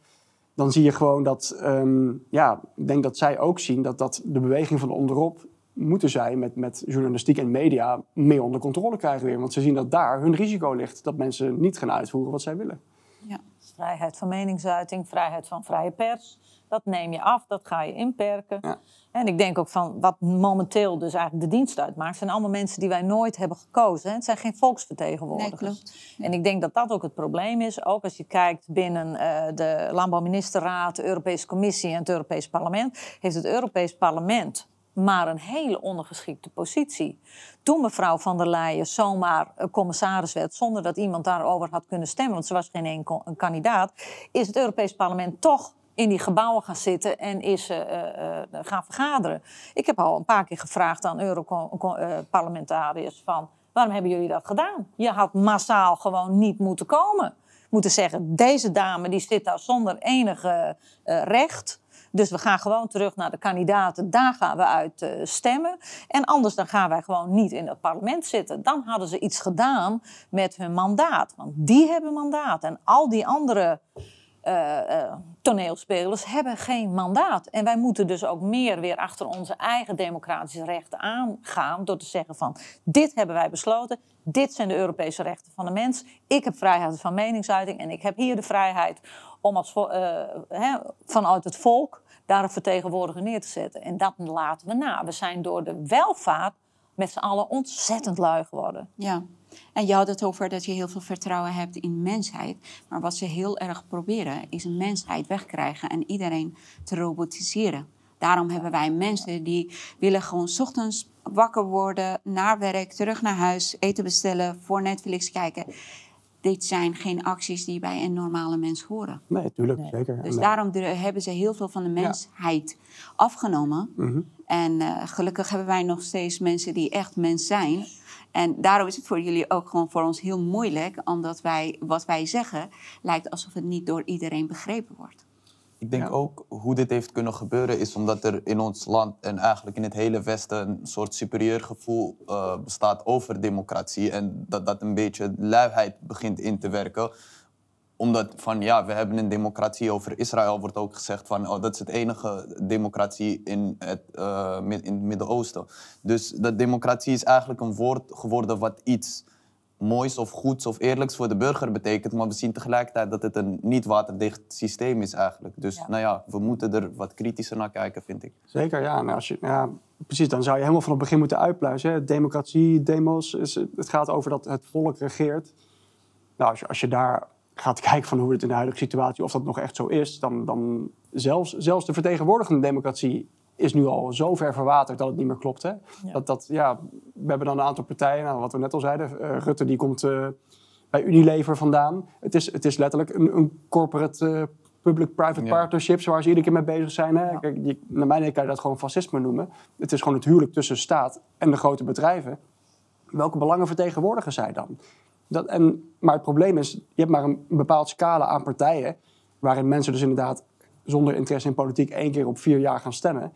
Dan zie je gewoon dat, um, ja, ik denk dat zij ook zien dat, dat de beweging van onderop moeten zij met, met journalistiek en media meer onder controle krijgen weer. Want ze zien dat daar hun risico ligt, dat mensen niet gaan uitvoeren wat zij willen. Ja. Vrijheid van meningsuiting, vrijheid van vrije pers. Dat neem je af, dat ga je inperken. Ja. En ik denk ook van wat momenteel dus eigenlijk de dienst uitmaakt, zijn allemaal mensen die wij nooit hebben gekozen. Het zijn geen volksvertegenwoordigers. Nee, en ik denk dat dat ook het probleem is. Ook als je kijkt binnen uh, de Landbouwministerraad, de Europese Commissie en het Europees Parlement, heeft het Europees Parlement maar een hele ondergeschikte positie. Toen mevrouw van der Leyen zomaar commissaris werd, zonder dat iemand daarover had kunnen stemmen, want ze was geen kandidaat, is het Europees Parlement toch in die gebouwen gaan zitten en is uh, uh, gaan vergaderen. Ik heb al een paar keer gevraagd aan Europarlementariërs van... waarom hebben jullie dat gedaan? Je had massaal gewoon niet moeten komen. Moeten zeggen, deze dame die zit daar zonder enige recht... Dus we gaan gewoon terug naar de kandidaten. Daar gaan we uit uh, stemmen. En anders dan gaan wij gewoon niet in het parlement zitten. Dan hadden ze iets gedaan met hun mandaat. Want die hebben mandaat. En al die andere uh, uh, toneelspelers hebben geen mandaat. En wij moeten dus ook meer weer achter onze eigen democratische rechten aangaan. Door te zeggen van dit hebben wij besloten. Dit zijn de Europese rechten van de mens. Ik heb vrijheid van meningsuiting. En ik heb hier de vrijheid om als, vanuit het volk daar een vertegenwoordiger neer te zetten. En dat laten we na. We zijn door de welvaart met z'n allen ontzettend lui geworden. Ja. En je had het over dat je heel veel vertrouwen hebt in mensheid. Maar wat ze heel erg proberen, is een mensheid wegkrijgen en iedereen te robotiseren. Daarom hebben wij mensen die willen gewoon ochtends wakker worden, naar werk, terug naar huis, eten bestellen, voor Netflix kijken. Dit zijn geen acties die bij een normale mens horen. Nee, natuurlijk, zeker. Dus En, daarom de- hebben ze heel veel van de mensheid afgenomen. Mhm. En eh, gelukkig hebben wij nog steeds mensen die echt mens zijn. En daarom is het voor jullie ook gewoon voor ons heel moeilijk, omdat wij wat wij zeggen lijkt alsof het niet door iedereen begrepen wordt. Ik denk ook hoe dit heeft kunnen gebeuren is omdat er in ons land en eigenlijk in het hele Westen een soort superieur gevoel eh, bestaat over democratie. En dat dat een beetje luiheid begint in te werken. Omdat van ja, we hebben een democratie over Israël, wordt ook gezegd van oh, dat is het enige democratie in het, eh, in het Midden-Oosten. Dus dat democratie is eigenlijk een woord geworden wat iets moois of goeds of eerlijks voor de burger betekent. Maar we zien tegelijkertijd dat het een niet waterdicht systeem is eigenlijk. Dus nou ja, we moeten er wat kritischer naar kijken, vind ik. Zeker, ja. Nou, als je, ja. Precies, dan zou je helemaal van het begin moeten uitpluizen. Hè. Democratie, demos, is, het gaat over dat het volk regeert. Nou, als je, als je daar gaat *laughs* kijken van hoe het in de huidige situatie, of dat nog echt zo is, dan, dan zelfs, zelfs de vertegenwoordigende democratie is nu al zo ver verwaterd dat het niet meer klopt. Hè? Dat, dat, ja, we hebben dan een aantal partijen, nou, wat we net al zeiden. eh, Rutte die komt eh, bij Unilever vandaan. Het is, het is letterlijk een, een corporate eh, public-private Ja. partnerships waar ze iedere keer mee bezig zijn. Hè? Kijk, je, naar mijn idee kan je dat gewoon fascisme noemen. Het is gewoon het huwelijk tussen staat en de grote bedrijven. Welke belangen vertegenwoordigen zij dan? Dat, en, maar het probleem is, je hebt maar een, een bepaald scala aan partijen... waarin mensen dus inderdaad zonder interesse in politiek één keer op vier jaar gaan stemmen.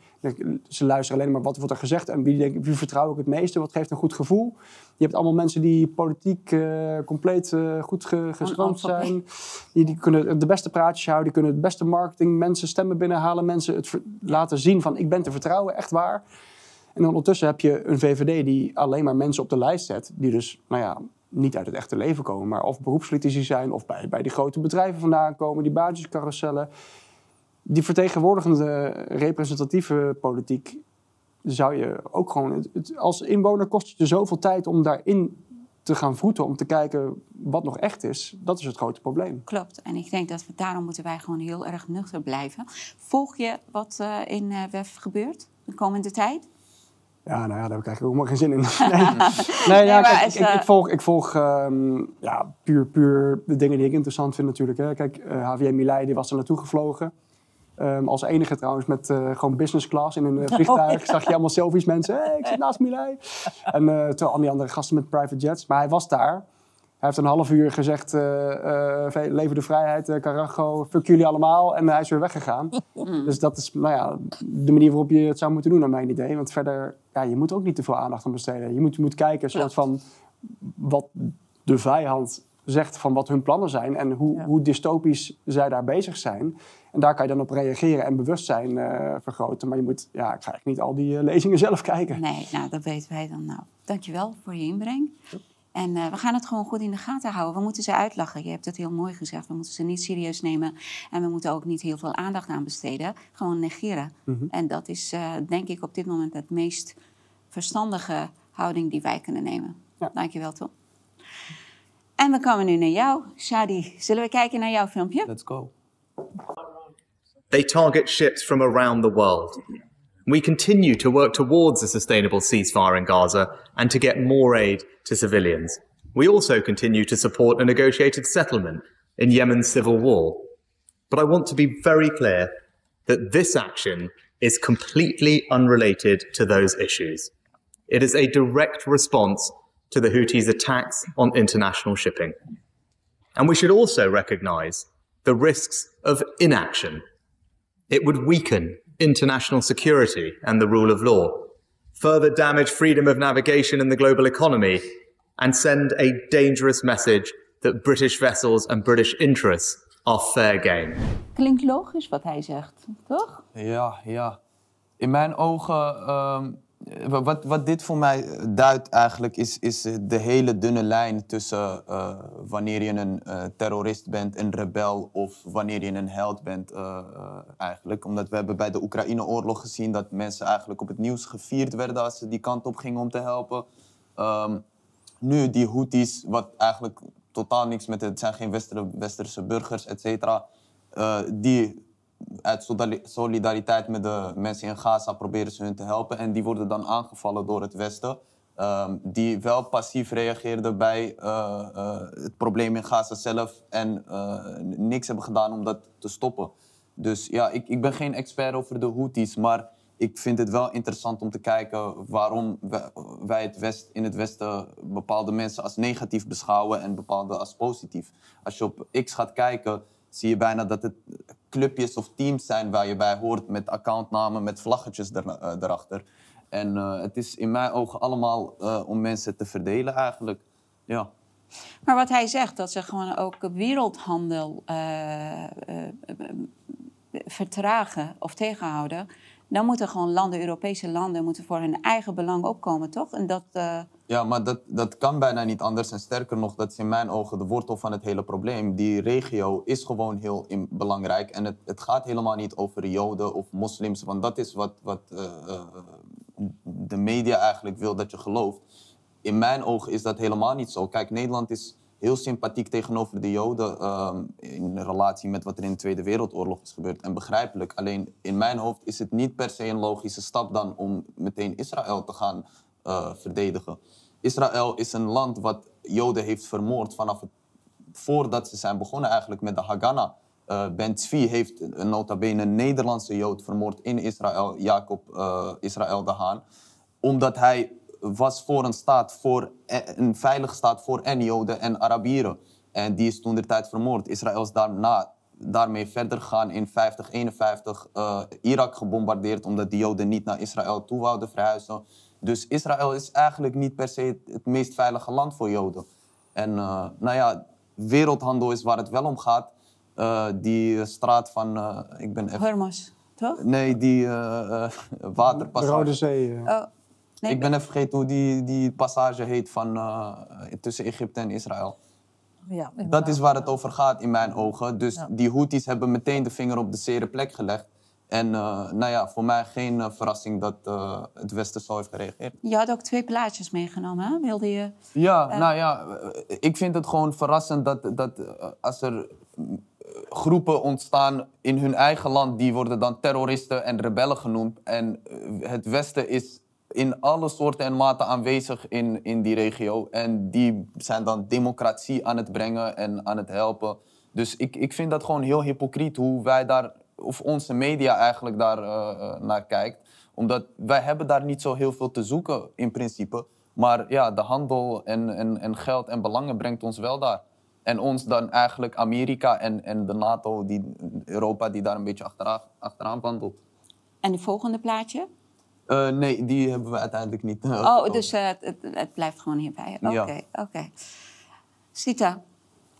Ze luisteren alleen maar wat wordt er gezegd en wie, denk, wie vertrouw ik het meeste, wat geeft een goed gevoel. Je hebt allemaal mensen die politiek eh, compleet eh, goed ge, gestroomd zijn. Die, die kunnen de beste praatjes houden, die kunnen het beste marketing, mensen stemmen binnenhalen, mensen het laten zien van ik ben te vertrouwen, echt waar. En ondertussen heb je een VVD die alleen maar mensen op de lijst zet, die dus, nou ja, niet uit het echte leven komen, maar of beroepspolitici zijn of bij, bij die grote bedrijven vandaan komen, die baantjescarousellen. Die vertegenwoordigende representatieve politiek zou je ook gewoon... het- het- als inwoner kost het je zoveel tijd om daarin te gaan voeten, om te kijken wat nog echt is. Dat is het grote probleem. Klopt. En ik denk dat we, daarom moeten wij gewoon heel erg nuchter blijven. Volg je wat eh, in eh WEF gebeurt de komende tijd? Ja, nou ja, daar heb ik eigenlijk helemaal geen zin in. *laughs* Nee, nee, ja, maar kijk, ik, ik, eh, ik volg, ik volg ehm, ja, puur, puur de dingen die ik interessant vind natuurlijk. Hè. Kijk, eh Javier Milei die was er naartoe gevlogen. Ehm, als enige trouwens met eh, gewoon business class in een eh, *laughs* vliegtuig. Zag je allemaal selfies mensen. Hey, ik zit naast Milei. *laughs* En eh terwijl al die andere gasten met private jets. Maar hij was daar. Hij heeft een half uur gezegd, ve- leven de vrijheid, Carajo, fuck jullie allemaal. En hij is weer weggegaan. *laughs* Dus dat is nou ja, de manier waarop je het zou moeten doen, naar mijn idee. Want verder, ja, je moet ook niet te veel aandacht aan besteden. Je moet, je moet kijken, een soort van, wat de vijand zegt van wat hun plannen zijn. En hoe, hoe dystopisch zij daar bezig zijn. En daar kan je dan op reageren en bewustzijn eh, vergroten. Maar je moet, ja, ik ga eigenlijk niet al die eh, lezingen *laughs* zelf kijken. Nee, nou, dat weten wij dan. Nou, dankjewel voor je inbreng. En eh, we gaan het gewoon goed in de gaten houden. We moeten ze uitlachen. Je hebt het heel mooi gezegd. We moeten ze niet serieus nemen. En we moeten ook niet heel veel aandacht aan besteden. Gewoon negeren. En dat is, denk ik, op dit moment het meest verstandige houding die wij kunnen nemen. Ja. Dankjewel, Tom. En we komen nu naar jou, Shadi. Zullen we kijken naar jouw filmpje? Let's go. They target ships from around the world. We continue to work towards a sustainable ceasefire in Gaza and to get more aid to civilians. We also continue to support a negotiated settlement in Yemen's civil war. But I want to be very clear that this action is completely unrelated to those issues. It is a direct response to the Houthis' attacks on international shipping. And we should also recognize the risks of inaction. It would weaken international security and the rule of law, further damage freedom of navigation in the global economy, and send a dangerous message that British vessels and British interests are fair game. Klinkt logisch wat hij zegt, toch? Ja, ja. In mijn ogen, ehm, wat, wat dit voor mij duidt eigenlijk, is, is de hele dunne lijn tussen eh, wanneer je een eh, terrorist bent, een rebel, of wanneer je een held bent eh, eh, eigenlijk. Omdat we hebben bij de Oekraïne-oorlog gezien dat mensen eigenlijk op het nieuws gevierd werden als ze die kant op gingen om te helpen. Ehm, nu die Houthis, wat eigenlijk totaal niks met het, zijn geen Wester- westerse burgers, et cetera, eh, die uit solidari- solidariteit met de mensen in Gaza proberen ze hun te helpen. En die worden dan aangevallen door het Westen. ehm, die wel passief reageerde bij eh, eh, het probleem in Gaza zelf en eh, niks hebben gedaan om dat te stoppen. Dus ja, ik, ik ben geen expert over de Houthis, maar ik vind het wel interessant om te kijken waarom wij het West, in het Westen bepaalde mensen als negatief beschouwen en bepaalde als positief. Als je op X gaat kijken, zie je bijna dat het clubjes of teams zijn waar je bij hoort met accountnamen, met vlaggetjes er, eh, erachter. En eh, het is in mijn ogen allemaal eh, om mensen te verdelen eigenlijk. Ja. Maar wat hij zegt, dat ze gewoon ook wereldhandel vertragen of tegenhouden. Dan moeten gewoon landen, Europese landen, moeten voor hun eigen belang opkomen, toch? En dat, eh, Ja, maar dat, dat kan bijna niet anders. En sterker nog, dat is in mijn ogen de wortel van het hele probleem. Die regio is gewoon heel belangrijk. En het, het gaat helemaal niet over Joden of moslims. Want dat is wat, wat eh, eh, de media eigenlijk wil dat je gelooft. In mijn ogen is dat helemaal niet zo. Kijk, Nederland is heel sympathiek tegenover de Joden ehm, in relatie met wat er in de Tweede Wereldoorlog is gebeurd. En begrijpelijk. Alleen in mijn hoofd is het niet per se een logische stap dan om meteen Israël te gaan eh, verdedigen. Israël is een land wat Joden heeft vermoord vanaf het, voordat ze zijn begonnen eigenlijk met de Haganah. Eh ben Tzvi heeft een nota bene een Nederlandse Jood vermoord in Israël, Jacob eh, Israël de Haan. Omdat hij was voor een staat, voor e- een veilige staat voor en Joden en Arabieren. En die is toen de tijd vermoord. Israël is daarna, daarmee verder gegaan in 50, 51, eh, Irak gebombardeerd omdat die Joden niet naar Israël toe wouden verhuizen. Dus Israël is eigenlijk niet per se het, het meest veilige land voor Joden. En eh, nou ja, wereldhandel is waar het wel om gaat. Eh, die straat van, eh, ik ben even... Hormuz, toch? Nee, die eh, eh, *laughs* De waterpassage. Rode Zee. eh. Oh, nee, Ik ben even vergeten hoe die, die passage heet van, eh, tussen Egypte en Israël. Ja, Dat is waar het over gaat in mijn ogen. Dus Ja. die Houthis hebben meteen de vinger op de zere plek gelegd. En eh, nou ja, voor mij geen eh, verrassing dat het Westen zo heeft gereageerd. Je had ook twee plaatjes meegenomen, hè? Wilde je... Ja, nou ja, ik vind het gewoon verrassend dat, dat als er groepen ontstaan in hun eigen land, die worden dan terroristen en rebellen genoemd. En het Westen is in alle soorten en maten aanwezig in, in die regio. En die zijn dan democratie aan het brengen en aan het helpen. Dus ik, ik vind dat gewoon heel hypocriet hoe wij daar, of onze media eigenlijk daar eh, eh, naar kijkt. Omdat wij hebben daar niet zo heel veel te zoeken in principe. Maar ja, de handel en, en, en geld en belangen brengt ons wel daar. En ons dan eigenlijk Amerika en, en de NATO, die, Europa, die daar een beetje achteraan, achteraan wandelt. En de volgende plaatje? Eh, nee, die hebben we uiteindelijk niet. eh, Oh, dus eh, het, het, blijft gewoon hierbij. Oké, Ja. oké. Sita,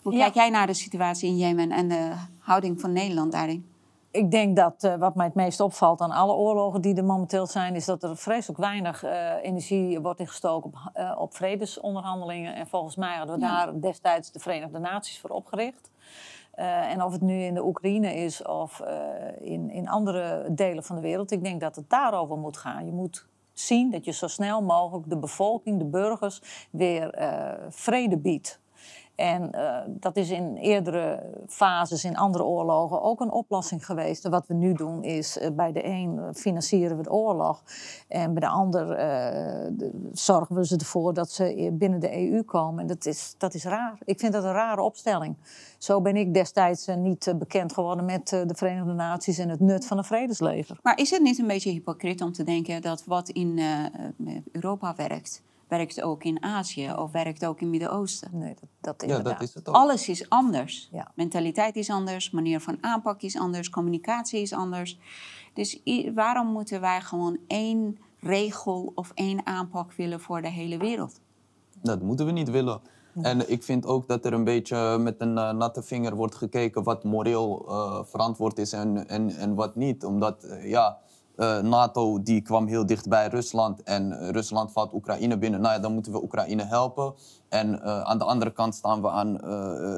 hoe Ja. kijk jij naar de situatie in Jemen en de houding van Nederland daarin? Ik denk dat eh, wat mij het meest opvalt aan alle oorlogen die er momenteel zijn, is dat er vreselijk weinig eh, energie wordt ingestoken op, eh, op vredesonderhandelingen. En volgens mij hadden we Ja. daar destijds de Verenigde Naties voor opgericht. Eh, en of het nu in de Oekraïne is of eh, in, in andere delen van de wereld, ik denk dat het daarover moet gaan. Je moet zien dat je zo snel mogelijk de bevolking, de burgers, weer eh, vrede biedt. En eh, dat is in eerdere fases, in andere oorlogen, ook een oplossing geweest. Wat we nu doen is, eh, bij de een financieren we de oorlog. En bij de ander eh, zorgen we ze ervoor dat ze binnen de EU komen. En dat is, dat is raar. Ik vind dat een rare opstelling. Zo ben ik destijds niet bekend geworden met de Verenigde Naties en het nut van een vredesleger. Maar is het niet een beetje hypocriet om te denken dat wat in Europa werkt, werkt ook in Azië of werkt ook in het Midden-Oosten? Nee, dat, dat ja, inderdaad. dat is het ook. Alles is anders. Ja. Mentaliteit is anders, manier van aanpak is anders, communicatie is anders. Dus waarom moeten wij gewoon één regel of één aanpak willen voor de hele wereld? Dat moeten we niet willen. En ik vind ook dat er een beetje met een eh, natte vinger wordt gekeken wat moreel eh, verantwoord is en, en, en wat niet. Omdat, eh, ja, eh, NATO die kwam heel dicht bij Rusland en eh, Rusland valt Oekraïne binnen. Nou ja, dan moeten we Oekraïne helpen. En eh, aan de andere kant staan we aan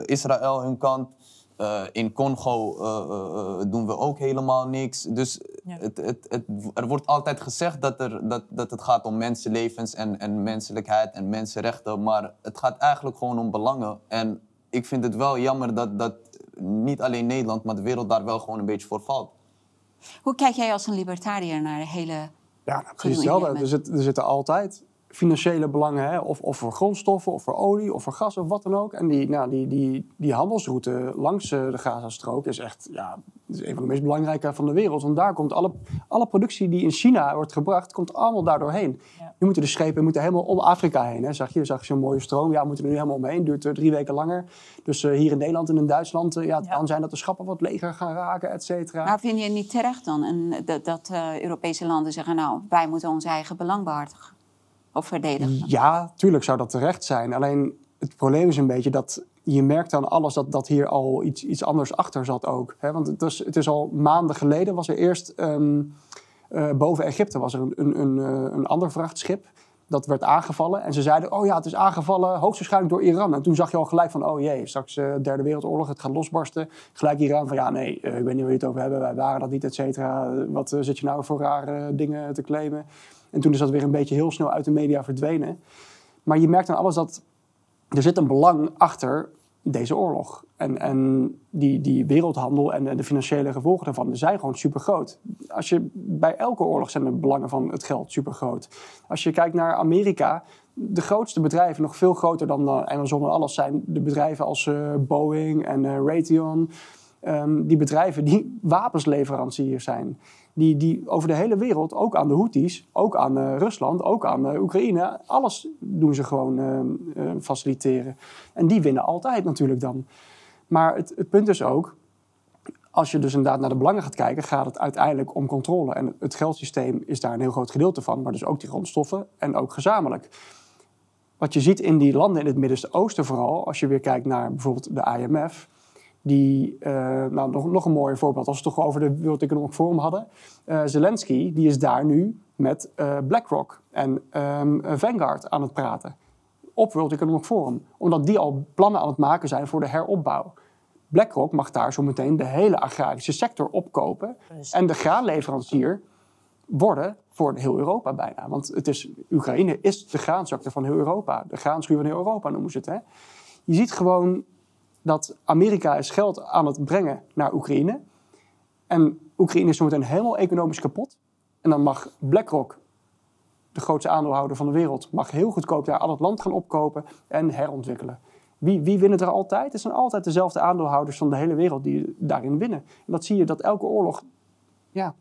Israël hun kant. In Congo doen we ook helemaal niks. Dus Ja. het, het, het, er wordt altijd gezegd dat, er, dat, dat het gaat om mensenlevens en, en menselijkheid en mensenrechten. Maar het gaat eigenlijk gewoon om belangen. En ik vind het wel jammer dat, dat niet alleen Nederland, maar de wereld daar wel gewoon een beetje voor valt. Hoe kijk jij als een libertariër naar de hele... Ja, nou, precies hetzelfde. Er, zit, er zitten altijd financiële belangen, hè, of, of voor grondstoffen, of voor olie, of voor gas, of wat dan ook. En die, nou, die, die, die handelsroute langs eh, de Gazastrook is echt ja, is een van de meest belangrijke van de wereld. Want daar komt alle, alle productie die in China wordt gebracht, komt allemaal daar doorheen. Ja. Nu moeten de schepen moeten helemaal om Afrika heen. Hè. Zag je, zag je zo'n mooie stroom? Ja, we moeten er nu helemaal omheen. Duurt eh, drie weken langer. Dus eh, hier in Nederland en in Duitsland, ja, het Ja. kan zijn dat de schappen wat leger gaan raken, et cetera. Maar vind je niet terecht dan en dat, dat Europese landen zeggen, nou, wij moeten ons eigen belang behartigen of verdedigen? Ja, tuurlijk zou dat terecht zijn. Alleen het probleem is een beetje dat je merkt aan alles dat, dat hier al iets, iets anders achter zat ook. Hè? Want het is, het is al maanden geleden was er eerst ehm, eh, boven Egypte was er een, een, een, eh, een ander vrachtschip. Dat werd aangevallen. En ze zeiden, oh ja, het is aangevallen hoogstwaarschijnlijk door Iran. En toen zag je al gelijk van, oh jee, straks eh derde wereldoorlog, het gaat losbarsten. Gelijk Iran van, ja nee, ik weet niet waar je het over hebben. Wij waren dat niet, et cetera. Wat zit je nou voor rare dingen te claimen? En toen is dat weer een beetje heel snel uit de media verdwenen. Maar je merkt aan alles dat er zit een belang achter deze oorlog. En, en die, die wereldhandel en de, financiële gevolgen daarvan zijn gewoon super groot. Als je, bij elke oorlog zijn de belangen van het geld super groot. Als je kijkt naar Amerika, de grootste bedrijven, nog veel groter dan eh, Amazon en alles, zijn de bedrijven als eh, Boeing en eh, Raytheon. Ehm, die bedrijven die *laughs* wapensleveranciers zijn. Die, die over de hele wereld, ook aan de Houthis, ook aan eh, Rusland, ook aan eh, Oekraïne, alles doen ze gewoon eh, faciliteren. En die winnen altijd natuurlijk dan. Maar het, het punt is ook, als je dus inderdaad naar de belangen gaat kijken, gaat het uiteindelijk om controle. En het geldsysteem is daar een heel groot gedeelte van, maar dus ook die grondstoffen en ook gezamenlijk. Wat je ziet in die landen in het Midden-Oosten vooral, als je weer kijkt naar bijvoorbeeld de IMF, die, eh, nou, nog, nog een mooi voorbeeld, als we het toch over de World Economic Forum hadden. Eh, Zelensky, die is daar nu met eh, BlackRock en ehm, Vanguard aan het praten. Op World Economic Forum. Omdat die al plannen aan het maken zijn voor de heropbouw. BlackRock mag daar zo meteen de hele agrarische sector opkopen. En de graanleverancier worden voor heel Europa bijna. Want het is, Oekraïne is de graansector van heel Europa. De graanschuur van heel Europa noemen ze het. Hè? Je ziet gewoon dat Amerika is geld aan het brengen naar Oekraïne. En Oekraïne is zometeen helemaal economisch kapot. En dan mag BlackRock, de grootste aandeelhouder van de wereld, mag heel goedkoop daar al het land gaan opkopen en herontwikkelen. Wie, wie winnen er altijd? Het zijn altijd dezelfde aandeelhouders van de hele wereld die daarin winnen. En dat zie je dat elke oorlog. Ja,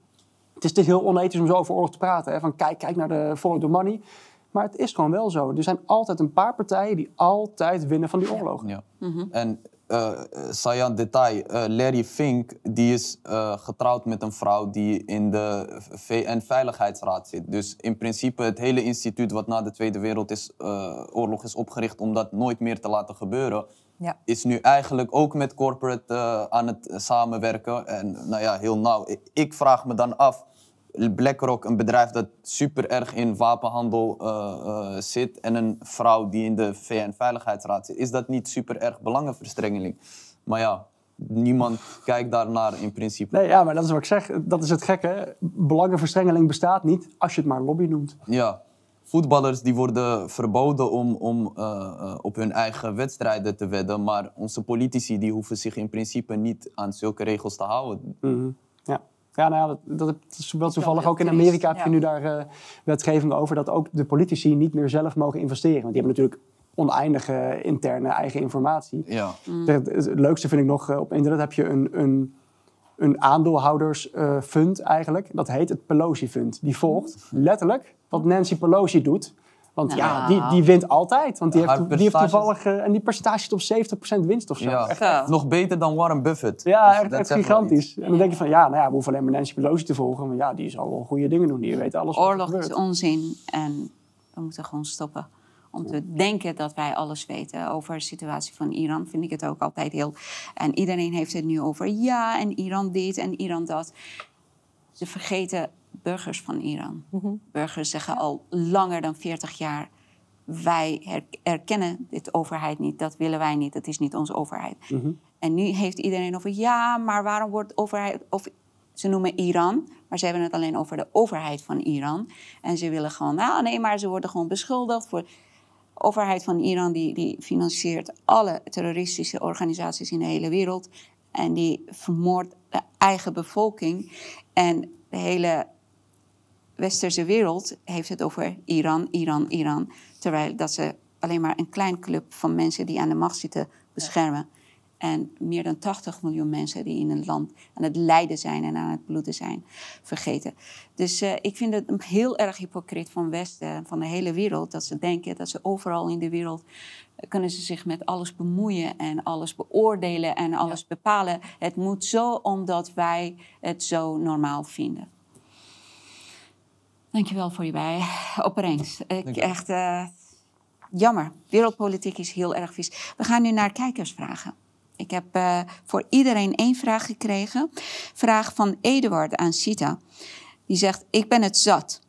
het is, het is heel onethisch om zo over oorlog te praten. Hè? Van kijk, kijk naar de follow the money. Maar het is gewoon wel zo. Er zijn altijd een paar partijen die altijd winnen van die oorlog. Ja. En saillant detail, eh, Larry Fink die is eh, getrouwd met een vrouw die in de VN-veiligheidsraad zit. Dus in principe het hele instituut wat na de Tweede Wereldoorlog is opgericht om dat nooit meer te laten gebeuren, Ja. is nu eigenlijk ook met corporate aan het samenwerken. En nou ja, heel nauw. Ik vraag me dan af, BlackRock, een bedrijf dat super erg in wapenhandel eh, eh, zit, en een vrouw die in de VN-veiligheidsraad zit, is dat niet super erg belangenverstrengeling? Maar ja, niemand kijkt daarnaar in principe. Nee, ja, maar dat is wat ik zeg. Dat is het gekke. Belangenverstrengeling bestaat niet als je het maar lobby noemt. Ja, voetballers die worden verboden om, om eh, op hun eigen wedstrijden te wedden, maar onze politici die hoeven zich in principe niet aan zulke regels te houden. Mhm. Ja. Ja, nou ja, dat, dat is wel toevallig ook in Amerika heb je ja. nu daar eh, wetgeving over dat ook de politici niet meer zelf mogen investeren. Want die hebben natuurlijk oneindige interne eigen informatie. Ja. Het, het leukste vind ik nog, eh, op internet heb je een, een, een aandeelhoudersfund eigenlijk. Dat heet het Pelosi Fund. Die volgt letterlijk wat Nancy Pelosi doet. Want ja, die, die wint altijd. Want die heeft, die heeft toevallig... eh, en die percentage zit op 70% winst of zo. Ja, Echt, nog beter dan Warren Buffett. ja, Dus echt, echt gigantisch. En dan denk je van, ja, nou ja, we hoeven alleen maar Nancy Pelosi te volgen. Maar ja, die zal wel goede dingen doen. Die weet alles wat er Oorlog is onzin en we moeten gewoon stoppen. Om te denken dat wij alles weten over de situatie van Iran, vind ik het ook altijd heel. En iedereen heeft het nu over ja, en Iran dit en Iran dat. Ze vergeten burgers van Iran. Burgers zeggen al langer dan 40 jaar: wij erkennen dit overheid niet, dat willen wij niet, dat is niet onze overheid. En nu heeft iedereen over ja, maar waarom wordt overheid. Of, ze noemen Iran, maar ze hebben het alleen over de overheid van Iran. En ze willen gewoon, nou nee, maar ze worden gewoon beschuldigd voor. De overheid van Iran die, die financiert alle terroristische organisaties in de hele wereld. En die vermoordt de eigen bevolking. En de hele westerse wereld heeft het over Iran, Iran, Iran. Terwijl dat ze alleen maar een klein club van mensen die aan de macht zitten beschermen. En meer dan 80 miljoen mensen die in een land aan het lijden zijn en aan het bloeden zijn, vergeten. Dus uh, ik vind het heel erg hypocriet van Westen, van de hele wereld, dat ze denken dat ze overal in de wereld uh, kunnen ze zich met alles bemoeien en alles beoordelen en alles ja. bepalen. Het moet zo omdat wij het zo normaal vinden. Dankjewel voor je bij opbrengst. Ik echt uh, jammer. Wereldpolitiek is heel erg vies. We gaan nu naar kijkersvragen. Ik heb uh, voor iedereen één vraag gekregen. Vraag van Eduard aan Sita. Die zegt: Ik ben het zat.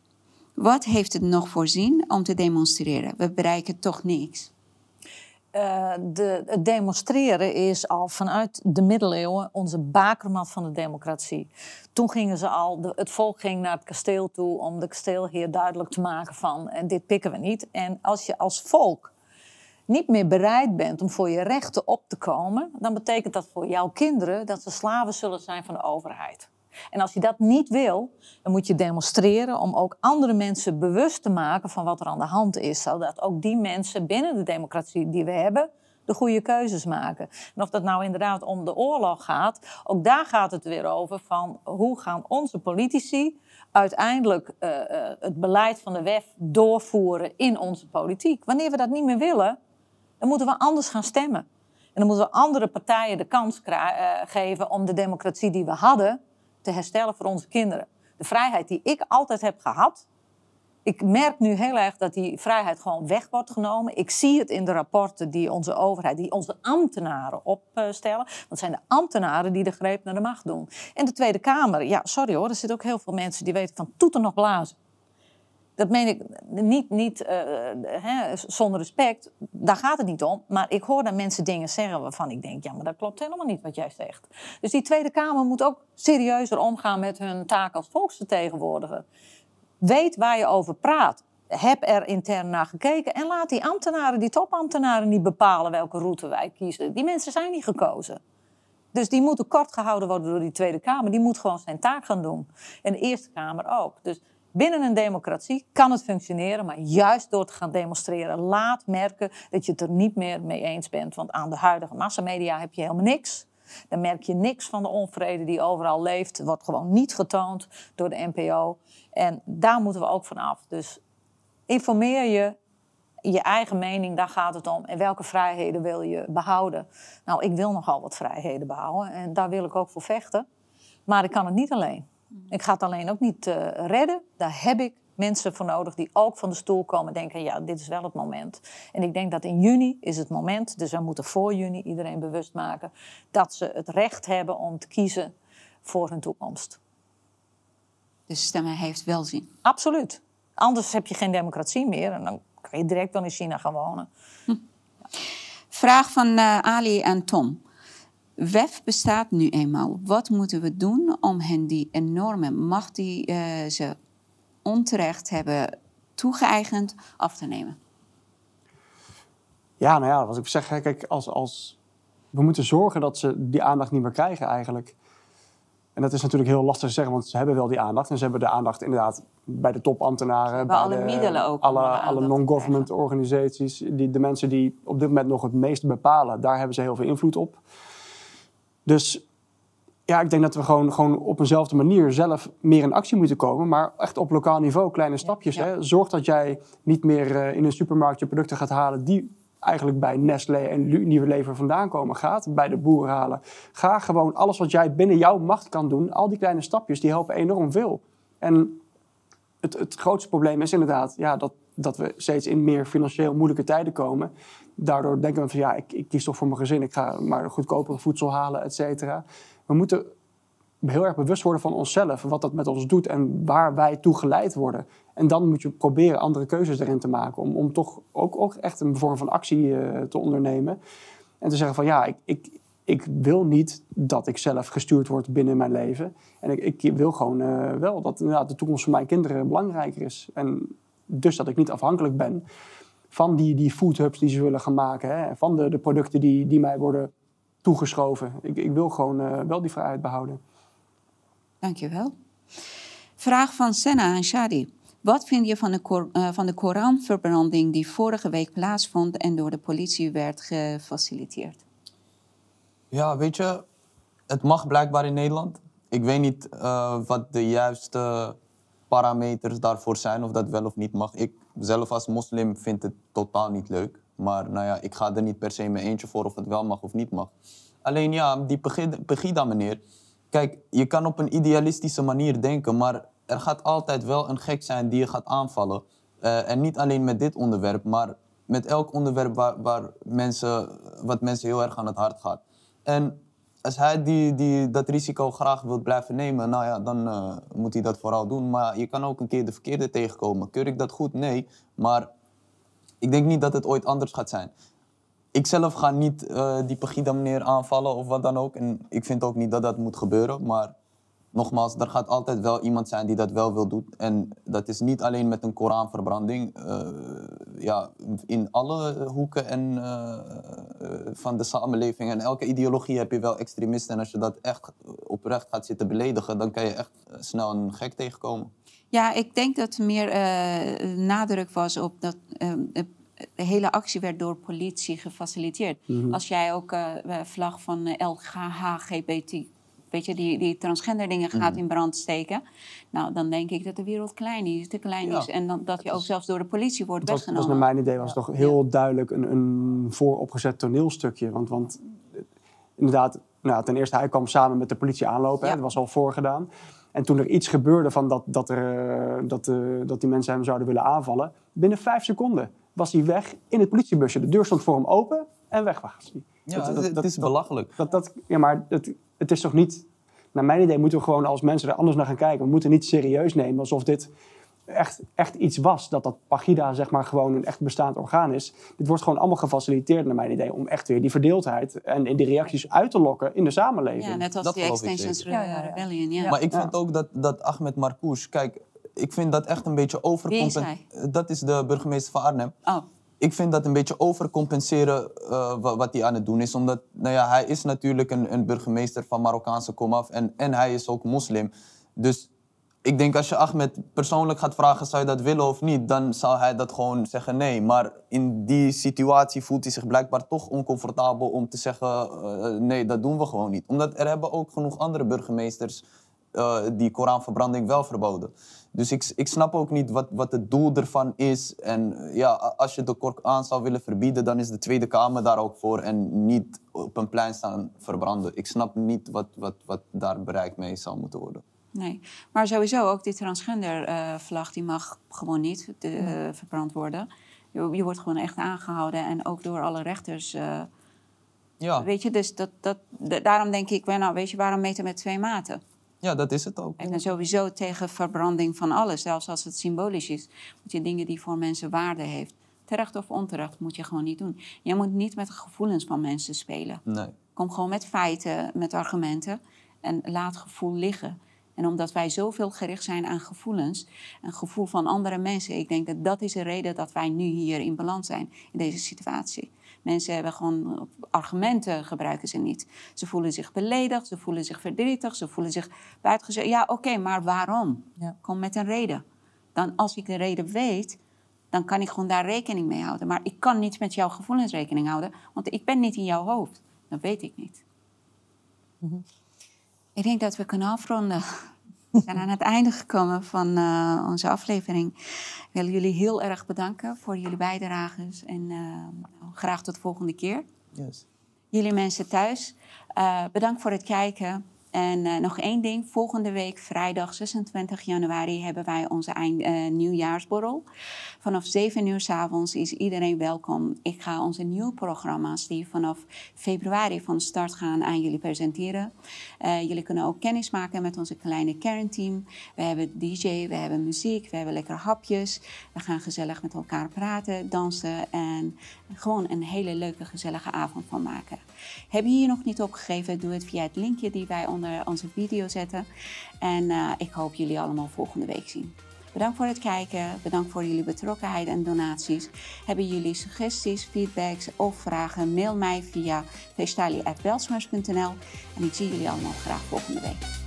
Wat heeft het nog voorzien om te demonstreren? We bereiken toch niks. Uh, de, het demonstreren is al vanuit de middeleeuwen onze bakermat van de democratie. Toen gingen ze al, de, het volk ging naar het kasteel toe om de kasteelheer duidelijk te maken van en dit pikken we niet. En als je als volk niet meer bereid bent om voor je rechten op te komen, dan betekent dat voor jouw kinderen dat ze slaven zullen zijn van de overheid. En als je dat niet wil, dan moet je demonstreren om ook andere mensen bewust te maken van wat er aan de hand is. Zodat ook die mensen binnen de democratie die we hebben, de goede keuzes maken. En of dat nou inderdaad om de oorlog gaat, ook daar gaat het weer over van hoe gaan onze politici uiteindelijk uh, uh, het beleid van de WEF doorvoeren in onze politiek. Wanneer we dat niet meer willen, dan moeten we anders gaan stemmen. En dan moeten we andere partijen de kans uh, geven om de democratie die we hadden te herstellen voor onze kinderen. De vrijheid die ik altijd heb gehad. Ik merk nu heel erg dat die vrijheid gewoon weg wordt genomen. Ik zie het in de rapporten die onze overheid, die onze ambtenaren opstellen. Dat zijn de ambtenaren die de greep naar de macht doen. En de Tweede Kamer, ja, sorry hoor, er zitten ook heel veel mensen die weten van toeten nog blazen. Dat meen ik niet, niet uh, hè, zonder respect. Daar gaat het niet om. Maar ik hoor dan mensen dingen zeggen waarvan ik denk... ja, maar dat klopt helemaal niet wat jij zegt. Dus die Tweede Kamer moet ook serieuzer omgaan met hun taak als volksvertegenwoordiger. Weet waar je over praat. Heb er intern naar gekeken. En laat die ambtenaren, die topambtenaren niet bepalen welke route wij kiezen. Die mensen zijn niet gekozen. Dus die moeten kort gehouden worden door die Tweede Kamer. Die moet gewoon zijn taak gaan doen. En de Eerste Kamer ook. Dus Binnen een democratie kan het functioneren, maar juist door te gaan demonstreren, laat merken dat je het er niet meer mee eens bent. Want aan de huidige massamedia heb je helemaal niks. Dan merk je niks van de onvrede die overal leeft. Wordt gewoon niet getoond door de NPO. En daar moeten we ook van af. Dus informeer je, je eigen mening, daar gaat het om. En welke vrijheden wil je behouden? Nou, ik wil nogal wat vrijheden behouden en daar wil ik ook voor vechten. Maar ik kan het niet alleen. Ik ga het alleen ook niet uh, redden. Daar heb ik mensen voor nodig die ook van de stoel komen en denken: ja, dit is wel het moment. En ik denk dat in juni is het moment, dus we moeten voor juni iedereen bewust maken dat ze het recht hebben om te kiezen voor hun toekomst. Dus stemmen heeft wel zin. Absoluut. Anders heb je geen democratie meer en dan kan je direct wel in China gaan wonen. Hm. Vraag van uh, Ali en Tom. WEF bestaat nu eenmaal. Wat moeten we doen om hen die enorme macht die uh, ze onterecht hebben toegeëigend af te nemen? Ja, nou ja, wat ik zeg, kijk, als, als we moeten zorgen dat ze die aandacht niet meer krijgen eigenlijk. En dat is natuurlijk heel lastig te zeggen, want ze hebben wel die aandacht. En ze hebben de aandacht inderdaad bij de topambtenaren. Bij alle de, middelen ook. Alle, alle non-government organisaties. Die, de mensen die op dit moment nog het meest bepalen, daar hebben ze heel veel invloed op. Dus ja, ik denk dat we gewoon, gewoon op eenzelfde manier zelf meer in actie moeten komen. Maar echt op lokaal niveau, kleine stapjes. Hè? Zorg dat jij niet meer uh, in een supermarkt je producten gaat halen die eigenlijk bij Nestlé en Unilever vandaan komen. Gaat bij de boer halen. Ga gewoon alles wat jij binnen jouw macht kan doen. Al die kleine stapjes, die helpen enorm veel. En het, het grootste probleem is inderdaad ja, dat, dat we steeds in meer financieel moeilijke tijden komen. Daardoor denken we van ja, ik, ik kies toch voor mijn gezin. Ik ga maar goedkopere voedsel halen, et cetera. We moeten heel erg bewust worden van onszelf, wat dat met ons doet en waar wij toe geleid worden. En dan moet je proberen andere keuzes erin te maken, om, om toch ook, ook echt een vorm van actie uh, te ondernemen. En te zeggen van ja, ik, ik, ik wil niet dat ik zelf gestuurd word binnen mijn leven. En ik, ik wil gewoon uh, wel dat de toekomst van mijn kinderen belangrijker is. En dus dat ik niet afhankelijk ben van die, die food hubs die ze willen gaan maken. Hè, van de, de producten die, die mij worden toegeschoven. Ik, ik wil gewoon uh, wel die vrijheid behouden. Dankjewel. Vraag van Senna aan Shadi. Wat vind je van de, Kor- eh, van de Koranverbranding die vorige week plaatsvond en door de politie werd gefaciliteerd? Ja, weet je, het mag blijkbaar in Nederland. Ik weet niet eh, wat de juiste parameters daarvoor zijn, of dat wel of niet mag. Ik zelf als moslim vind het totaal niet leuk. Maar nou ja, ik ga er niet per se mee eentje voor of het wel mag of niet mag. Alleen ja, die Pegida meneer. Kijk, je kan op een idealistische manier denken, maar er gaat altijd wel een gek zijn die je gaat aanvallen. Eh, en niet alleen met dit onderwerp, maar met elk onderwerp waar, waar mensen, wat mensen heel erg aan het hart gaat. En als hij die, die, dat risico graag wil blijven nemen, nou ja, dan eh, moet hij dat vooral doen. Maar je kan ook een keer de verkeerde tegenkomen. Keur ik dat goed? Nee. Maar ik denk niet dat het ooit anders gaat zijn. Ik zelf ga niet eh, die Pegida meneer aanvallen of wat dan ook. En ik vind ook niet dat dat moet gebeuren. Maar nogmaals, er gaat altijd wel iemand zijn die dat wel wil doen. En dat is niet alleen met een Koranverbranding. Eh, ja, in alle hoeken en, eh, eh, van de samenleving en elke ideologie heb je wel extremisten. En als je dat echt oprecht gaat zitten beledigen, dan kan je echt snel een gek tegenkomen. Ja, ik denk dat er meer eh, nadruk was op dat de hele actie werd door politie gefaciliteerd. Als jij ook eh, vlag van eh, LGHGBT, weet je, die, die transgender dingen gaat in brand steken, nou, dan denk ik dat de wereld klein is, te klein Ja. is. En dan, dat je ook zelfs door de politie wordt Dat was, was weggenomen. naar mijn idee was toch heel duidelijk een, een vooropgezet toneelstukje. Want, want inderdaad, nou, ten eerste, hij kwam samen met de politie aanlopen. Hè, dat was al voorgedaan. En toen er iets gebeurde van dat, dat, er, eh, dat, eh, dat die mensen hem zouden willen aanvallen... binnen vijf seconden was hij weg in het politiebusje. De deur stond voor hem open en weg was hij. Ja, Dat- dat- het dat- is dat- belachelijk. Dat, dat, ja, maar het, het is toch niet... Naar mijn idee moeten we gewoon als mensen er anders naar gaan kijken. We moeten niet serieus nemen alsof dit echt, echt iets was. Dat dat Pagida zeg maar gewoon een echt bestaand orgaan is. Dit wordt gewoon allemaal gefaciliteerd naar mijn idee... om echt weer die verdeeldheid en, en die reacties uit te lokken in de samenleving. ja, net als Dat die Extensions zeker. Ja, ja, ja. Rebellion. Ja. Maar ik Ja. vind ook dat, dat Ahmed Marcouch, kijk, ik vind dat echt een beetje overcompenseren. Dat is de burgemeester van Arnhem. Oh, Ik vind dat een beetje overcompenseren eh, wa- wat hij aan het doen is. Omdat nou ja, hij is natuurlijk een, een burgemeester van Marokkaanse komaf en, en hij is ook moslim. Dus ik denk als je Ahmed persoonlijk gaat vragen, zou je dat willen of niet? Dan zou hij dat gewoon zeggen nee. Maar in die situatie voelt hij zich blijkbaar toch oncomfortabel om te zeggen eh, nee, dat doen we gewoon niet. Omdat er hebben ook genoeg andere burgemeesters eh, die Koranverbranding wel verboden. Dus ik, ik snap ook niet wat, wat het doel ervan is. En ja, als je de Koran zou willen verbieden, dan is de Tweede Kamer daar ook voor. En niet op een plein staan verbranden. Ik snap niet wat, wat, wat daar bereikt mee zou moeten worden. Nee, maar sowieso ook die transgender-vlag, die mag gewoon niet eh, verbrand worden. Je, je wordt gewoon echt aangehouden en ook door alle rechters. eh, Ja, Weet je, dus dat, dat, da- daarom denk ik, nou, weet je, waarom meten met twee maten? Ja dat is het ook. Ben sowieso tegen verbranding van alles, zelfs als het symbolisch is. Moet je dingen die voor mensen waarde heeft, terecht of onterecht, moet je gewoon niet doen. Je moet niet met de gevoelens van mensen spelen. Nee. Kom gewoon met feiten, met argumenten en laat gevoel liggen. En omdat wij zoveel gericht zijn aan gevoelens, een gevoel van andere mensen, ik denk dat dat is de reden dat wij nu hier in balans zijn in deze situatie. Mensen hebben gewoon argumenten gebruiken ze niet. Ze voelen zich beledigd, ze voelen zich verdrietig, ze voelen zich buitengezet. Ja, oké, maar waarom? Ja. Kom met een reden. Dan als ik de reden weet, dan kan ik gewoon daar rekening mee houden. Maar ik kan niet met jouw gevoelens rekening houden, want ik ben niet in jouw hoofd. Dat weet ik niet. Ik denk dat we kunnen afronden. We zijn aan het einde gekomen van eh, onze aflevering. Ik wil jullie heel erg bedanken voor jullie bijdrages. En eh, graag tot de volgende keer. Yes. Jullie mensen thuis, eh, bedankt voor het kijken. En eh, nog één ding. Volgende week, vrijdag 26 januari, hebben wij onze eind, eh, nieuwjaarsborrel. Vanaf 7 uur s avonds is iedereen welkom. Ik ga onze nieuwe programma's die vanaf februari van start gaan aan jullie presenteren. Eh, jullie kunnen ook kennis maken met onze kleine kernteam. We hebben DJ, we hebben muziek, we hebben lekker hapjes. We gaan gezellig met elkaar praten, dansen en gewoon een hele leuke, gezellige avond van maken. Heb je hier nog niet opgegeven, doe het via het linkje die wij onder onze video zetten. En eh, ik hoop jullie allemaal volgende week zien. Bedankt voor het kijken, bedankt voor jullie betrokkenheid en donaties. Hebben jullie suggesties, feedbacks of vragen, mail mij via feestali.belsmers.nl en ik zie jullie allemaal graag volgende week.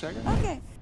Ja, zeker. Oké.